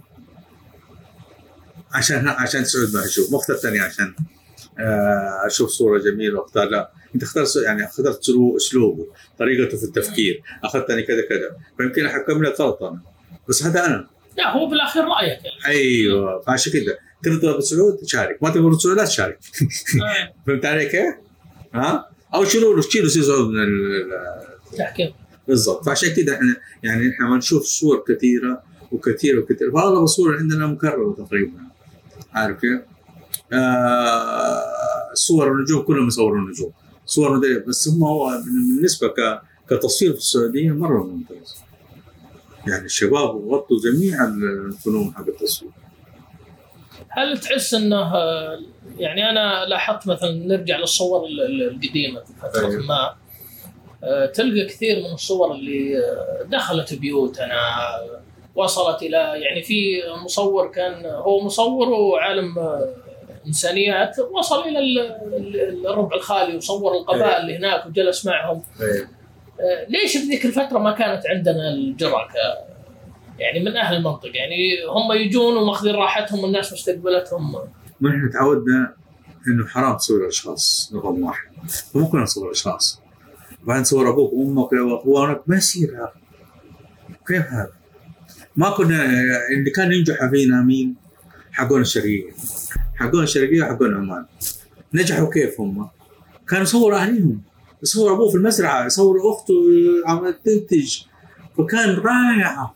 Speaker 2: عشان عشان تسعود ما أشوف مو اخترتني عشان آه، أشوف صورة جميلة وأختار لا. أنت اخترت يعني اخترت سلو- أسلوبه طريقته في التفكير. اخذتني كذا كذا. فيمكن احكم لك غلط أنا. بس هذا أنا.
Speaker 1: لا هو بالأخير رأيك يعني.
Speaker 2: أيوه فعشان كذا. ترضى بسعود شارك ما تبغى بسعود لا تشارك.
Speaker 1: أه،
Speaker 2: فهمت علي كيف؟ ها؟ أو شيلوا له شيلوا سعود من ال- ال-
Speaker 1: تحكيم
Speaker 2: بالضبط. فعشان كذا إحنا يعني إحنا ما نشوف صور كثيرة وكثيرة وكثيرة. فاغلب الصور عندنا مكررة تقريبا. عارف كيف؟ آه صور النجوم كلهم يصوروا النجوم. صور مدري بس هم هو بالنسبة ك كتصوير في السعودية مرة ممتاز. يعني الشباب غطوا جميع الفنون حق التصوير.
Speaker 1: هل تحس إنه يعني أنا لاحظت مثلا نرجع للصور ال- ال- القديمة في فترة
Speaker 2: أيوه.
Speaker 1: ما. آه، تلقى كثير من الصور اللي آه، دخلت بيوتنا. وصلت إلى يعني في مصور كان هو مصور وعالم آه، إنسانيات وصل إلى ال- ال- الربع الخالي وصور القبائل اللي هناك وجلس معهم.
Speaker 2: أيوه.
Speaker 1: آه، ليش في ذيك الفترة ما كانت عندنا الجرأه يعني من أهل المنطقة؟ يعني هم يجون وماخذين راحتهم والناس مستقبلتهم
Speaker 2: ما إحنا تعودنا إنه حرام تصور أشخاص رقم واحد. فممكن نصور أشخاص. بعدين تصور أبوك وأمك وأخوانك. ما يصير هذا. كيف هذا؟ ما كنا اللي كان ينجح فينا مين؟ حقون الشرقية. حقون الشرقية وحقون عمان. نجحوا كيف هم؟ كانوا يصوروا أهليهم. يصور أبوه في المزرعة يصور أخته عم تنتج. فكان رائعه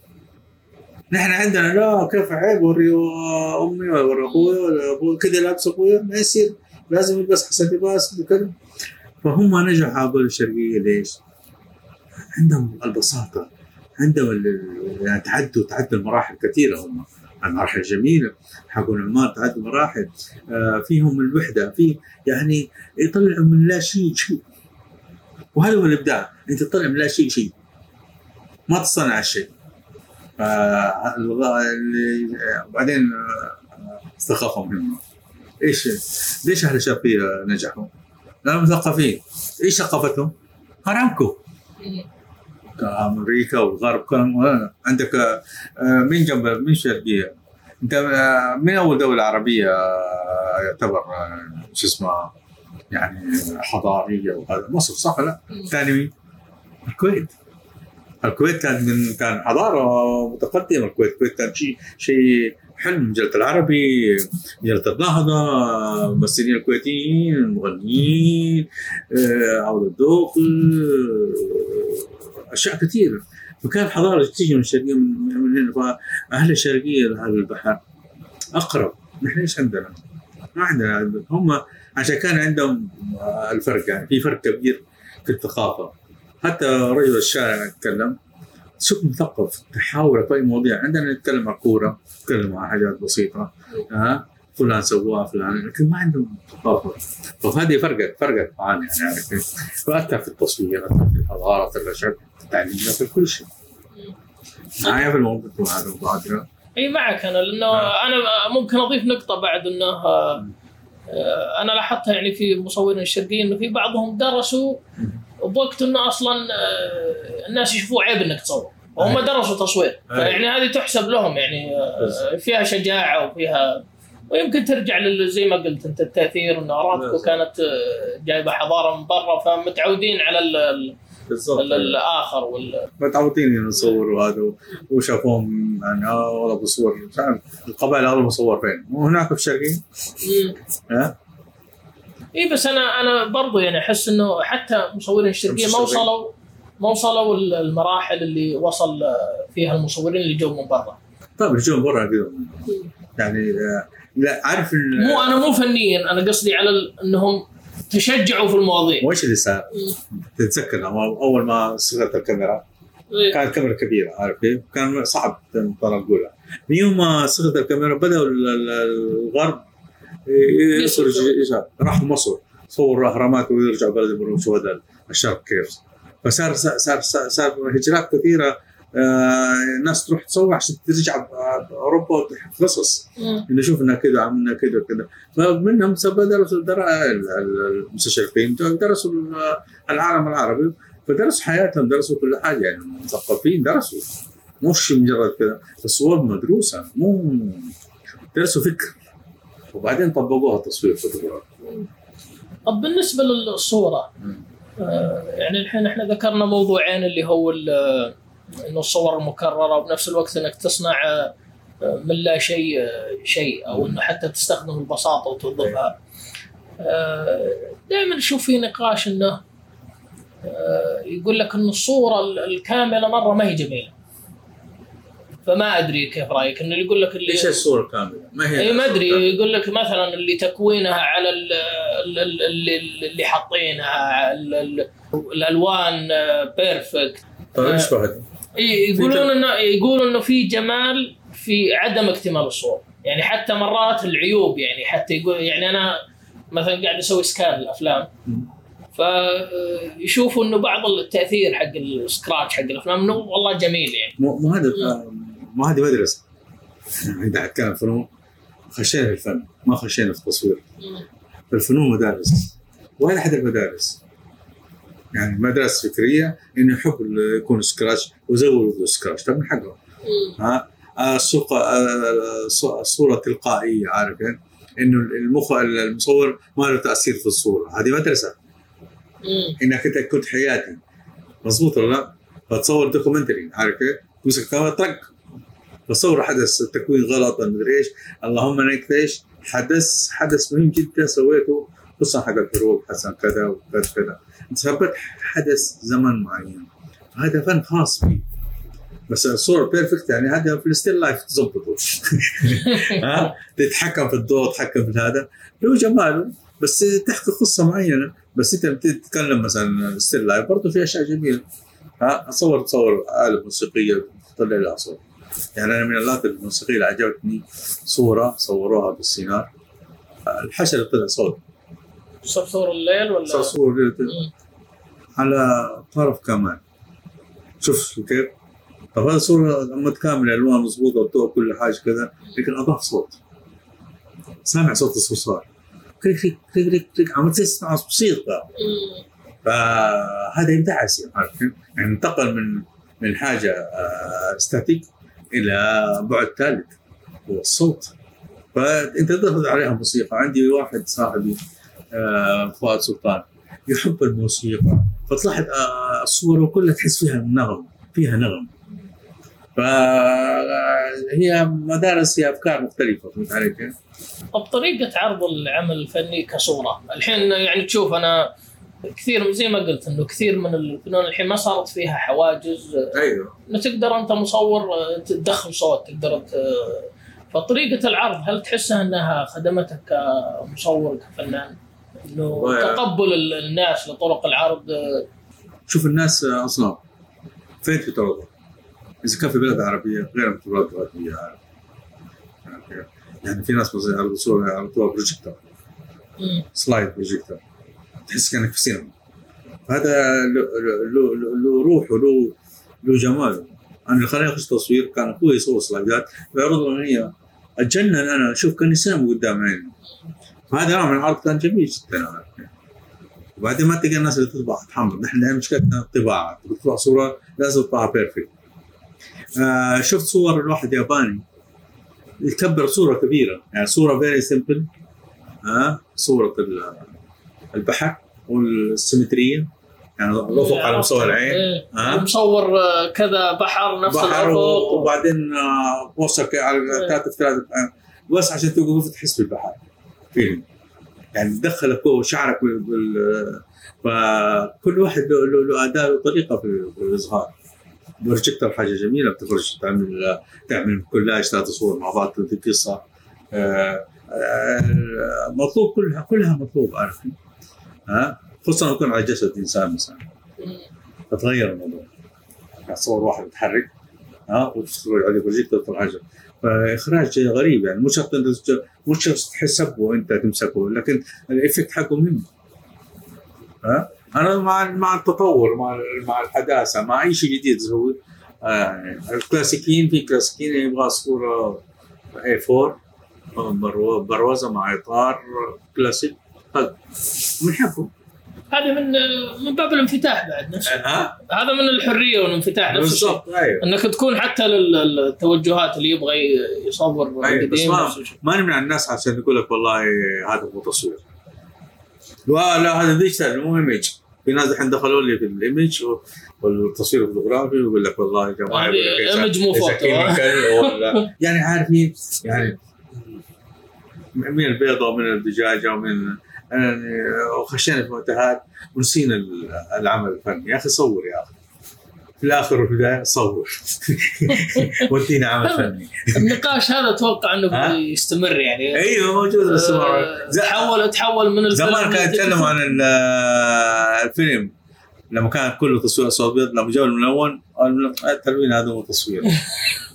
Speaker 2: نحن عندنا لا كيف عيب؟ وري أمي وري أخوي ولا أبوي كذا لابس أخوي ما يصير. لازم يلبس حسن لباس وكذا. فهم نجحوا هذول الشرقية. ليش؟ عندهم البساطة. عندهم يعني تعدوا تعدوا المراحل كثيرة هم. المراحل الجميلة حقون عمان تعدوا مراحل. آه فيهم الوحدة في يعني يطلعوا من لا شيء شيء. وهذا هو الإبداع أنت تطلع من لا شيء شيء. ما تصنع الشيء. آه آه، وبعدين آه، الثقافه مهمه إيش؟ ليش أهل الشرقية نجحوا؟ لأنهم مثقفين. إيش ثقافتهم؟ ارامكو أمريكا والغرب آه، عندك آه، مين جنب مين الشرقيه؟ أنت آه، من أول دولة عربية آه، يعتبر شو اسمه يعني حضارية وهذا مصر صح ولا؟ ثاني مين؟ الكويت الكويت كان من كان حضارة متقدمة الكويت الكويت كان شيء شيء حلم مجلة العربي مجلة النهضة الممثلين الكويتيين المغنيين عودة الذوق أشياء كثيرة فكان حضارة تيجي من الشرقية من هنا فأهل الشرقية لأهل البحر أقرب. نحن إيش عندنا؟ ما عندنا. هم عشان كان عندهم الفرق يعني في فرق كبير في الثقافة. حتى رجل الشارع يتكلم شوف مثقف تحاور في أي مواضيع. عندنا نتكلم عن كورة نتكلم عن حاجات بسيطة. ها؟ فلان سواها فلان لكن ما عندهم ثقافة. فهذه فرقت فرقت معانا يعني؟ فأثر في التصوير أثر في الحضارة أثر في الشعب التعليم في كل شيء معايا في الموضوع هذا مبادره
Speaker 1: إي معك أنا لأنه أنا ممكن أضيف نقطة بعد إنه آه، آه، أنا لاحظتها يعني في مصورين الشرقيين إنه في بعضهم درسوا بوقت إنه أصلا آه، الناس يشوفوا عيب إنك تصور وهم. درسوا تصوير. فيعني هذه تحسب لهم يعني آه، فيها شجاعة وفيها ويمكن ترجع لل- زي ما قلت أنت التأثير إن ارامكو. كانت آه، جايبة حضارة من برا فمتعودين على
Speaker 2: بالضبط.
Speaker 1: ال- الآخر وال
Speaker 2: متعودين نصور وهذا وشافوهم يعني آه والله بصور. القبائل اغلب مصور فين؟ وهناك في الشرقيه ها؟
Speaker 1: إي بس أنا أنا برضو يعني أحس إنه حتى مصورين الشرقية ما
Speaker 2: الشرقية.
Speaker 1: وصلوا ما وصلوا المراحل اللي وصل فيها المصورين اللي جو من برا.
Speaker 2: طيب الجو برا كذا يعني آه، لا عارف
Speaker 1: مو أنا مو فنيا أنا قصدي على إنهم تشجعوا في المواضيع
Speaker 2: وش اللي صار؟ تتذكر أول ما صغرت الكاميرا
Speaker 1: إيه.
Speaker 2: كانت كاميرا كبيرة عارف كيف؟ كان صعب ترى تقولها من يوم ما صغرت الكاميرا ال- الغرب يخرج. راحوا مصر صوروا الأهرامات ويرجعوا بلد يقولوا شو هذا الشرق كيف فصار صار صار, صار, صار هجرات كثيرة الناس تروح تصور عشان ترجع باوروبا وتحط قصص. انه شوف انها كذا عملنا كذا وكذا. فمنهم درسوا در- ال- ال- المستشرقين درسوا ال- العالم العربي. فدرسوا حياتهم درسوا كل حاجة يعني مثقفين درسوا. مش مجرد كذا الصور مدروسة. مو درسوا فكر. وبعدين طبقوها تصوير فوتوغرافي
Speaker 1: طب بالنسبة
Speaker 2: للصورة.
Speaker 1: آه، يعني الحين إحنا ذكرنا موضوعين اللي هو إنه الصور المكررة وبنفس الوقت إنك تصنع آه، من لا شيء آه، شيء أو إنه حتى تستخدم البساطة وتوظفها. دائما أشوف في نقاش إنه آه، يقول لك ان الصورة ال- الكاملة مرة ما هي جميلة. فما أدري كيف رأيك إنه يقول لك اللي
Speaker 2: إيش الصورة الكامله؟ ما هي
Speaker 1: اي ما
Speaker 2: أدري
Speaker 1: يقول لك مثلا اللي تكوينها على ال- ال- ال- اللي, اللي حاطينها ال- ال- الألوان بيرفكت؟
Speaker 2: طيب إيش بعد؟
Speaker 1: يقولون انه يقولون إنه في جمال في عدم اكتمال الصور. يعني حتى مرات العيوب يعني حتى يقول يعني أنا مثلا قاعد أسوي scan الأفلام. فيشوفوا إنه بعض التأثير حق ال scratch حق الأفلام إنه والله جميل يعني.
Speaker 2: مو مو هذا مو هذه مدرسه إذا أتكلم فنون خشينا في الفن ما خشينا في التصوير. الفنون مدارس. وهذا أحد المدارس؟ يعني مدرسة فكرية إنه يحب يكون scratch ويزود scratch. طب من حقه ها؟ آه، السوق آه، الصورة تلقائية عارف يعني؟ إنه المخ المصور ما له تأثير في الصورة. هذه مدرسة.
Speaker 1: مم.
Speaker 2: إنك أنت كنت حياتي. مضبوط ولا لا؟ فتصور documentary عارف كيف؟ تمسك الكاميرا طق. فصور حدث التكوين غلط مدري إيش. اللهم انك إيش حدث حدث مهم جدا سويته. خصوصا حق الحروب حسن كذا وكذا كذا. انت ثبت حدث زمن معين. هذا فن خاص فيه بس الصورة perfect يعني هذا في ال still life تظبطه ها؟ تتحكم في الضوء تتحكم في هذا. له جماله بس تحكي قصة معينة. بس انت بتتكلم مثلا still life برضه في أشياء جميلة. ها؟ أصور تصور آلة موسيقية تطلع لها صوت. يعني أنا من الالات الموسيقية اللي عجبتني صورة صوروها بالسينار. الحشرة طلع صوت.
Speaker 1: صرصار الليل ولا
Speaker 2: صرصار
Speaker 1: مم.
Speaker 2: على طرف كمان شوف كيف؟ طب هذه صورة متكاملة ألوان مضبوطة الضوء كل حاجة كذا لكن أضاف صوت سامع صوت الصرصار كريك كريك كريك كريك كريك عم تسمع موسيقى. فهذا يصير كيف؟ يعني انتقل من من حاجة static إلى بعد ثالث هو الصوت فأنت تاخذ عليها موسيقى عندي واحد صاحبي آه، فؤاد سلطان يحب الموسيقى. فتلاحظ آه، الصور كلها تحس فيها نغم فيها نغم. فهي مدارس هي أفكار مختلفة فهمت علي كيف؟
Speaker 1: طب طريقة عرض العمل الفني كصورة. الحين يعني تشوف أنا كثير زي ما قلت إنه كثير من الفنون الحين ما صارت فيها حواجز.
Speaker 2: أيوه.
Speaker 1: إنه تقدر أنت مصور تدخل صوت تقدر ت... فطريقة العرض هل تحسها إنها خدمتك كمصور كفنان؟
Speaker 2: إنه
Speaker 1: تقبل ال- الناس لطرق العرض.
Speaker 2: شوف الناس أصلا فين في ترضى؟ إذا كان في بلد عربية غير بلد غربيه عربية. يعني في ناس مثلا يعرضوا صوره يعرضوها بروجيكتور
Speaker 1: مم.
Speaker 2: slide projector تحس كأنك في سينما. هذا له- له له- له جماله أنا اللي خلاني أخش تصوير كان أخوي يصور slide ات. ويعرضوا هي اتجنن أنا أشوف كأني سينما قدام عيني. فهذا نوع من العرض كان جميل جدا؟ وبعدين ما تلقى الناس اللي تطبع تحمل. نحن مشكلتنا الطباعة. تطبع صورة لازم تطبعها perfect آه شفت صور الواحد ياباني يكبر صورة كبيرة. يعني صورة very simple ها صورة ال- البحر وال symmetry ة. يعني الأفق على مستوى العين.
Speaker 1: إيه.
Speaker 2: ها؟
Speaker 1: مصور آه، كذا بحر نفس
Speaker 2: بحر الأفق. وبعدين آه، وصلك على
Speaker 1: إيه.
Speaker 2: كاتب ثلاثة. آه، بس عشان توقف تحس بالبحر. فيلم. يعني تدخلك شعرك بال- فكل واحد له له- اداء وطريقة في الإظهار. بروجيكتور حاجة جميلة بتخرج تعمل تعمل كولاج ثلاث صور مع بعض في قصة. آه، آه، مطلوب كلها كلها مطلوب عارف؟ ها؟ خصوصا يكون على جسد إنسان مثلا.
Speaker 1: مم.
Speaker 2: فتغير الموضوع. يعني تصور واحد يتحرك ها؟ وتخرج عليه بروجيكتور وكل حاجة فإخراج غريب يعني مو شرط أنت مو شرط تحسبه وانت تمسكه لكن ال effect حقه مهم. ها؟ أنا مع مع التطور مع مع الحداثة مع أي شيء جديد تسوي. آه، يعني الكلاسيكيين في كلاسيكيين يبغى صوره A4 برو- بروزة مع إطار كلاسيك. طيب بنحبه
Speaker 1: هذه من من باب الانفتاح بعد نفسه.
Speaker 2: ها؟
Speaker 1: هذا من الحرية والانفتاح نفس الشيء
Speaker 2: بالضبط أيوه.
Speaker 1: أنك تكون حتى للتوجهات اللي يبغى يصور
Speaker 2: أيوة، بس ما-. ما نمنع الناس عشان يقول لك والله هذا مو تصوير. لا لا هذا digital مو image في ناس الحين دخلوا لي في ال image والتصوير الفوتوغرافي ويقول لك والله يا جماعة
Speaker 1: image مو فوتو.
Speaker 2: يعني عارفين يعني من البيضة ومن الدجاجة ومن وخشينا في متاهات ونسينا ال- العمل الفني. يا أخي صور يا أخي. في الآخر وفي البدايه صور. ودينا عمل فني.
Speaker 1: النقاش هذا أتوقع إنه
Speaker 2: ها؟
Speaker 1: يستمر يعني.
Speaker 2: أيوه موجود باستمرار.
Speaker 1: آه، تحول تحول من
Speaker 2: زمان كانوا يتكلموا عن ال- الفيلم. لما كان كله تصوير اسود ابيض لما جاوا الملون التلوين هذا هو تصوير.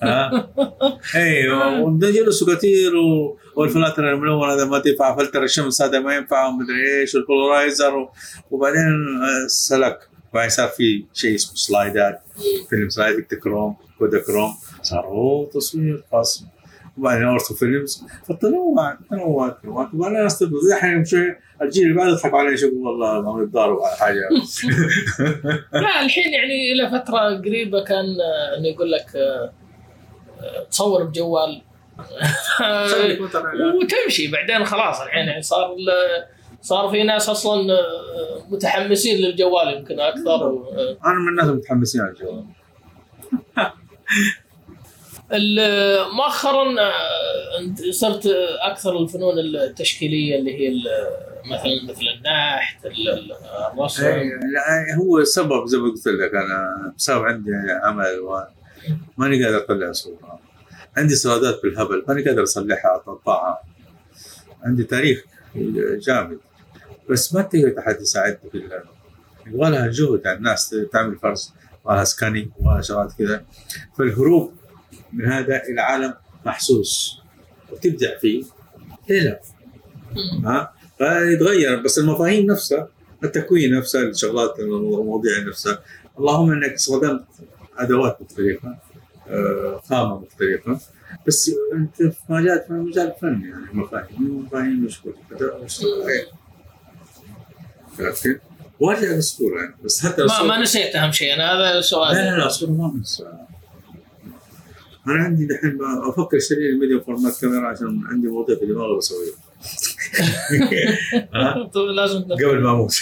Speaker 2: ها؟ أيوه وجلسوا كثير والفلاتر الملون هذا ما تنفع فلتر الشمس هذا ما ينفع ومدري إيش وال polarizer و- وبعدين آه، سلك. بعدين صار في شيء اسمه slide ات film slide chrome Kodachrome صار هو تصوير خاص. وبعدين ortho films فالتنوع تنوع تنوع تبغى زي الحين شوي الجيل اللي بعده يضحك عليه يشوف والله ما يتضاربوا على حاجة.
Speaker 1: لا الحين يعني إلى فترة قريبة كان آه، إنه يقول لك آه، آه، تصور بجوال. وتمشي. بعدين خلاص الحين يعني صار صار في ناس أصلا متحمسين للجوال يمكن أكثر. و-
Speaker 2: أنا من الناس المتحمسين على الجوال.
Speaker 1: ال- مؤخرا آه، صرت أكثر الفنون التشكيلية اللي هي مثلا مثل النحت ال- ال- الرسم.
Speaker 2: لا هو سبب زي ما قلت لك أنا بسبب عندي عمل ماني قادر أطلع صورة. عندي سلادات بالهبل ماني قادر أصلحها اطبعها عندي تاريخ جامد. بس ما تقدر احد يساعدني في يبغى لها جهد على الناس تعمل فرز يبغى لها سكانينج يبغى لها شغلات كذا. فالهروب من هذا إلى عالم محسوس. وتبدع فيه ليه لا؟ ها؟ فيتغير بس المفاهيم نفسها التكوين نفسها الشغلات المواضيع نفسها. اللهم إنك استخدمت أدوات مختلفة آه، خامة مختلفة. بس أنت في مجال في مجال الفن يعني مفاهيم مفاهيم مشكلة. كذا؟ وارجع للصوره يعني بس حتى
Speaker 1: ما, ما نسيت أهم شيء. أنا هذا سؤال.
Speaker 2: لا لا لا الصورة ما بنسى أنا عندي دحين أفكر اشتري ال medium format camera عشان عندي مواضيع في دماغي بسويها ها؟
Speaker 1: طيب لازم
Speaker 2: قبل ما أموت.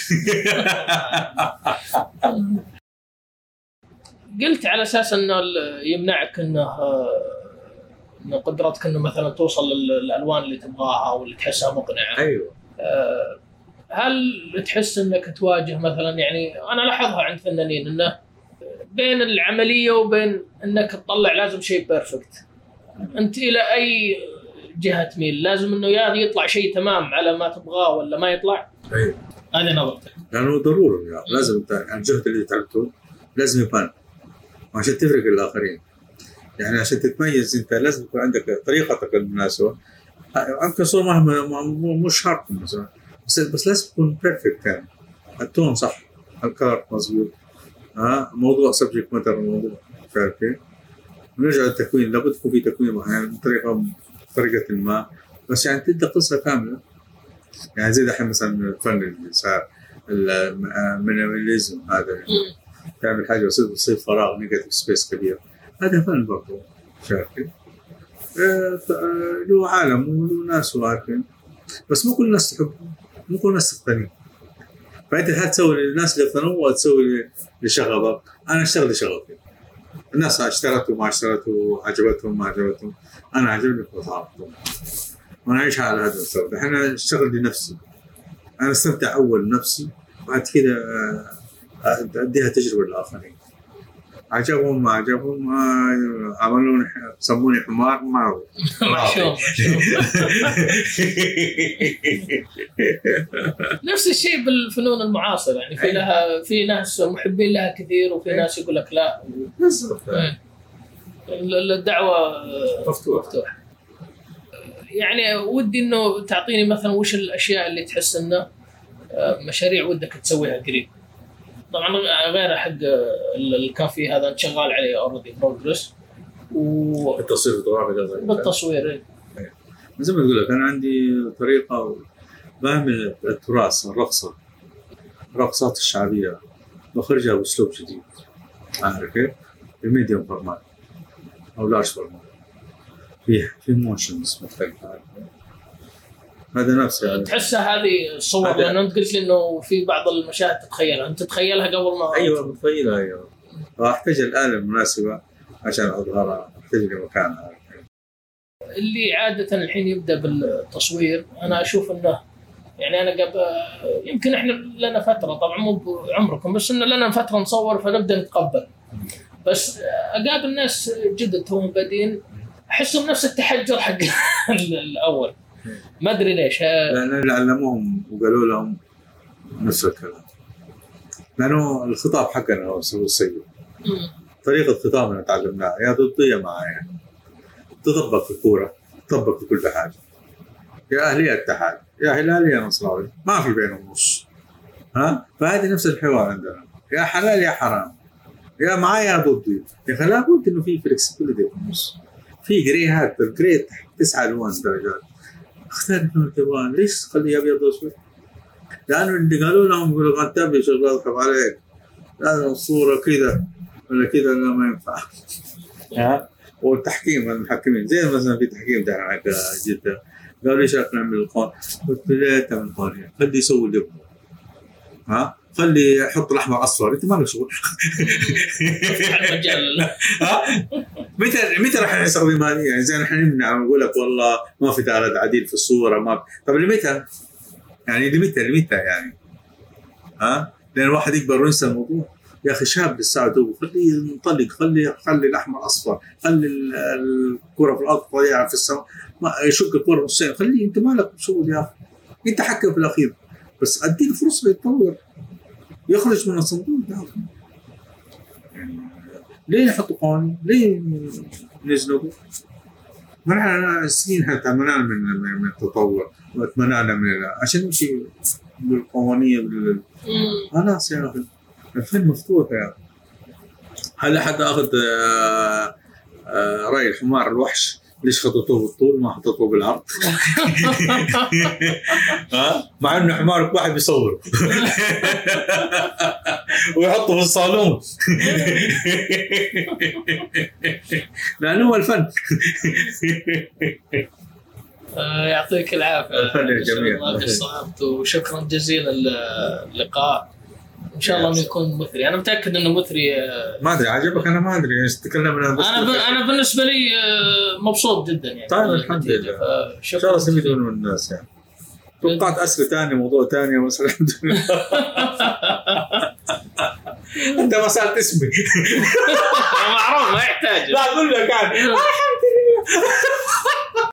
Speaker 1: قلت على أساس إنه يمنعك إنه آه، إنه قدرتك إنه مثلا توصل لل- للألوان اللي تبغاها واللي تحسها مقنعة.
Speaker 2: أيوه.
Speaker 1: آه، هل تحس إنك تواجه مثلا يعني أنا لاحظها عند فنانين إنه بين العملية وبين إنك تطلع لازم شيء perfect أنت إلى أي جهة تميل. لازم إنه يا يطلع شيء تمام على ما تبغاه ولا ما يطلع.
Speaker 2: أيوه
Speaker 1: هذه نظرتك.
Speaker 2: لأنه ضروري يعني لازم الجهد اللي تعبته لازم يبان عشان تفرق الآخرين. يعني عشان تتميز أنت لازم يكون عندك طريقتك المناسبة. يمكن صوره مهما مش شرط مثلا. بس بس لازم تكون perfect يعني. ال tone صح. ال color مظبوط. ها موضوع subject matter الموضوع مش عارف ونرجع للتكوين لابد يكون في تكوين معين بطريقة بطريقة ما. بس يعني تبدا قصة كاملة. يعني زي دحين مثلا الفن اللي صار ال minimalism هذا. تعمل حاجة بس تصير فراغ negative space كبير. هذا فن برضه شايف كيف؟ له عالم وله ناس بس مو كل الناس تحبه مو كل الناس تقتني فانت هتسوي للناس اللي يقتنوا وتسوي لشغفك أنا أشتغل لشغفي الناس اشترته ما اشترته عجبتهم ما عجبتهم. أنا عجبني فطلعته وأنا أعيش على هذا السبب الحين أشتغل لنفسي. أنا أستمتع أول بنفسي بعد كذا آه، أديها تجربة للآخرين. عجبهم ما عجبهم عملوني سموني حمار ما
Speaker 1: نفس الشيء بالفنون المعاصرة يعني في. لها في ناس محبين لها كثير وفي. ناس يقول لك لا. الدعوة آه،
Speaker 2: مفتوح
Speaker 1: مفتوحة. يعني ودي إنه تعطيني مثلا وش الأشياء اللي تحس إنه آه، مشاريع ودك تسويها قريب؟ طبعا غير حق ال- الكافي هذا شغال عليه already progress وبالتصوير
Speaker 2: التصوير الفوتوغرافي قصدك
Speaker 1: إيه.
Speaker 2: زي ما أقول لك أنا عندي طريقة بعمل التراث الرقصة الرقصات الشعبية بخرجها بأسلوب جديد عارف كيف؟ ب medium format أو large format في في motions مختلفة؟ هذا نفس يعني.
Speaker 1: تحسها هذه الصور
Speaker 2: هذا-
Speaker 1: لأنه أنت قلت لي إنه في بعض المشاهد تتخيلها. أنت تتخيلها قبل ما
Speaker 2: أيوه متخيلها أيوه. واحتاج الاله المناسبه عشان أظهرها. احتاج لمكانها؟
Speaker 1: اللي عادة الحين يبدأ بالتصوير أنا أشوف إنه يعني أنا قبل يمكن إحنا لنا فترة طبعا مو بعمركم بس إنه لنا فترة نصور فنبدأ نتقبل. بس أقابل ناس جدد توهم بادين أحسهم نفس التحجر حق الأول. ما أدري ليش ها-
Speaker 2: لأن اللي علموهم وقالوا لهم نفس الكلام. لأنه الخطاب حقنا هو
Speaker 1: مم.
Speaker 2: طريقة خطابنا تعلمناها يا يا معايا. تطبق في الكورة تطبق في كل حاجة. يا أهلي يا اتحاد يا هلالي يا نصراوي. ما في بينهم نص. ها؟ فهذه نفس الحوار عندنا. يا حلال يا حرام. يا معايا يا ضدي يا أخي لابد إنه في فلكسبيتي في النص. في جريهات الجري تسعة ألوان درجات. اختار اللون تبغاه ليش تخليه أبيض وأسود؟ لأنه اللي قالوا لهم يقولوا ما تبي شغال يضحك عليك لازم الصورة كذا ولا كذا لا ما ينفع. ها والتحكيم المحكمين. زي مثلا في تحكيم حق جدة. قالوا ليش نعمل القانون؟ قلت له ليه تعمل قانون؟ خليه يسوي اللي ها؟ خلي حط الاحمر اصفر أنت ما لك شغل؟ متى متى راح نستخدم هذه يعني زي إحنا نمنع ونقول لك والله ما في تعرض عديل في الصورة ما طب لمتى؟ يعني لمتى لمتى يعني؟ ها؟ لأن الواحد يكبر وينسى الموضوع. يا أخي شاب لسه دوب خليه ينطلق خلي خلي الاحمر اصفر خلي ال- الكرة في الأرض طالعه في السماء. ما يشق الكرة نصين خليه أنت مالك شغل يا أخي. انت حكم في الأخير. بس اديه فرصة يتطور. يخرج من الصندوق يعني ليه يحطوا قوانين؟ ليه نزلوا؟ ما نحن سنين حتى منعنا من من التطور واتمنعنا من عشان نمشي بالقوانين بال- خلاص يا أخي الفن مفتوح يا أخي هل أحد أخذ آه، آه، رأي الحمار الوحش ليش خططوه بالطول؟ ما خططوه بالعرض؟ ها؟ مع إنه حمارك واحد بيصور ويحطه في الصالون. لأنه هو الفن.
Speaker 1: آه، يعطيك العافية.
Speaker 2: الفن.
Speaker 1: ما قصرت وشكرا جزيلا للقاء إن شاء الله إنه يكون مثري. أنا متأكد إنه مثري آه،
Speaker 2: ما أدري عجبك؟ أنا ما أدري يعني تكلمنا بس
Speaker 1: أنا ب... أنا بالنسبة لي آه، مبسوط جدا يعني.
Speaker 2: طيب، الحمد. لله. إن شاء الله. يستفيدون من الناس يعني. توقعت أسئلة ثانية موضوع ثاني بس الحمد لله أنت ما سألت اسمي.
Speaker 1: معروف ما يحتاج.
Speaker 2: لا أقول لك يعني. الحمد لله.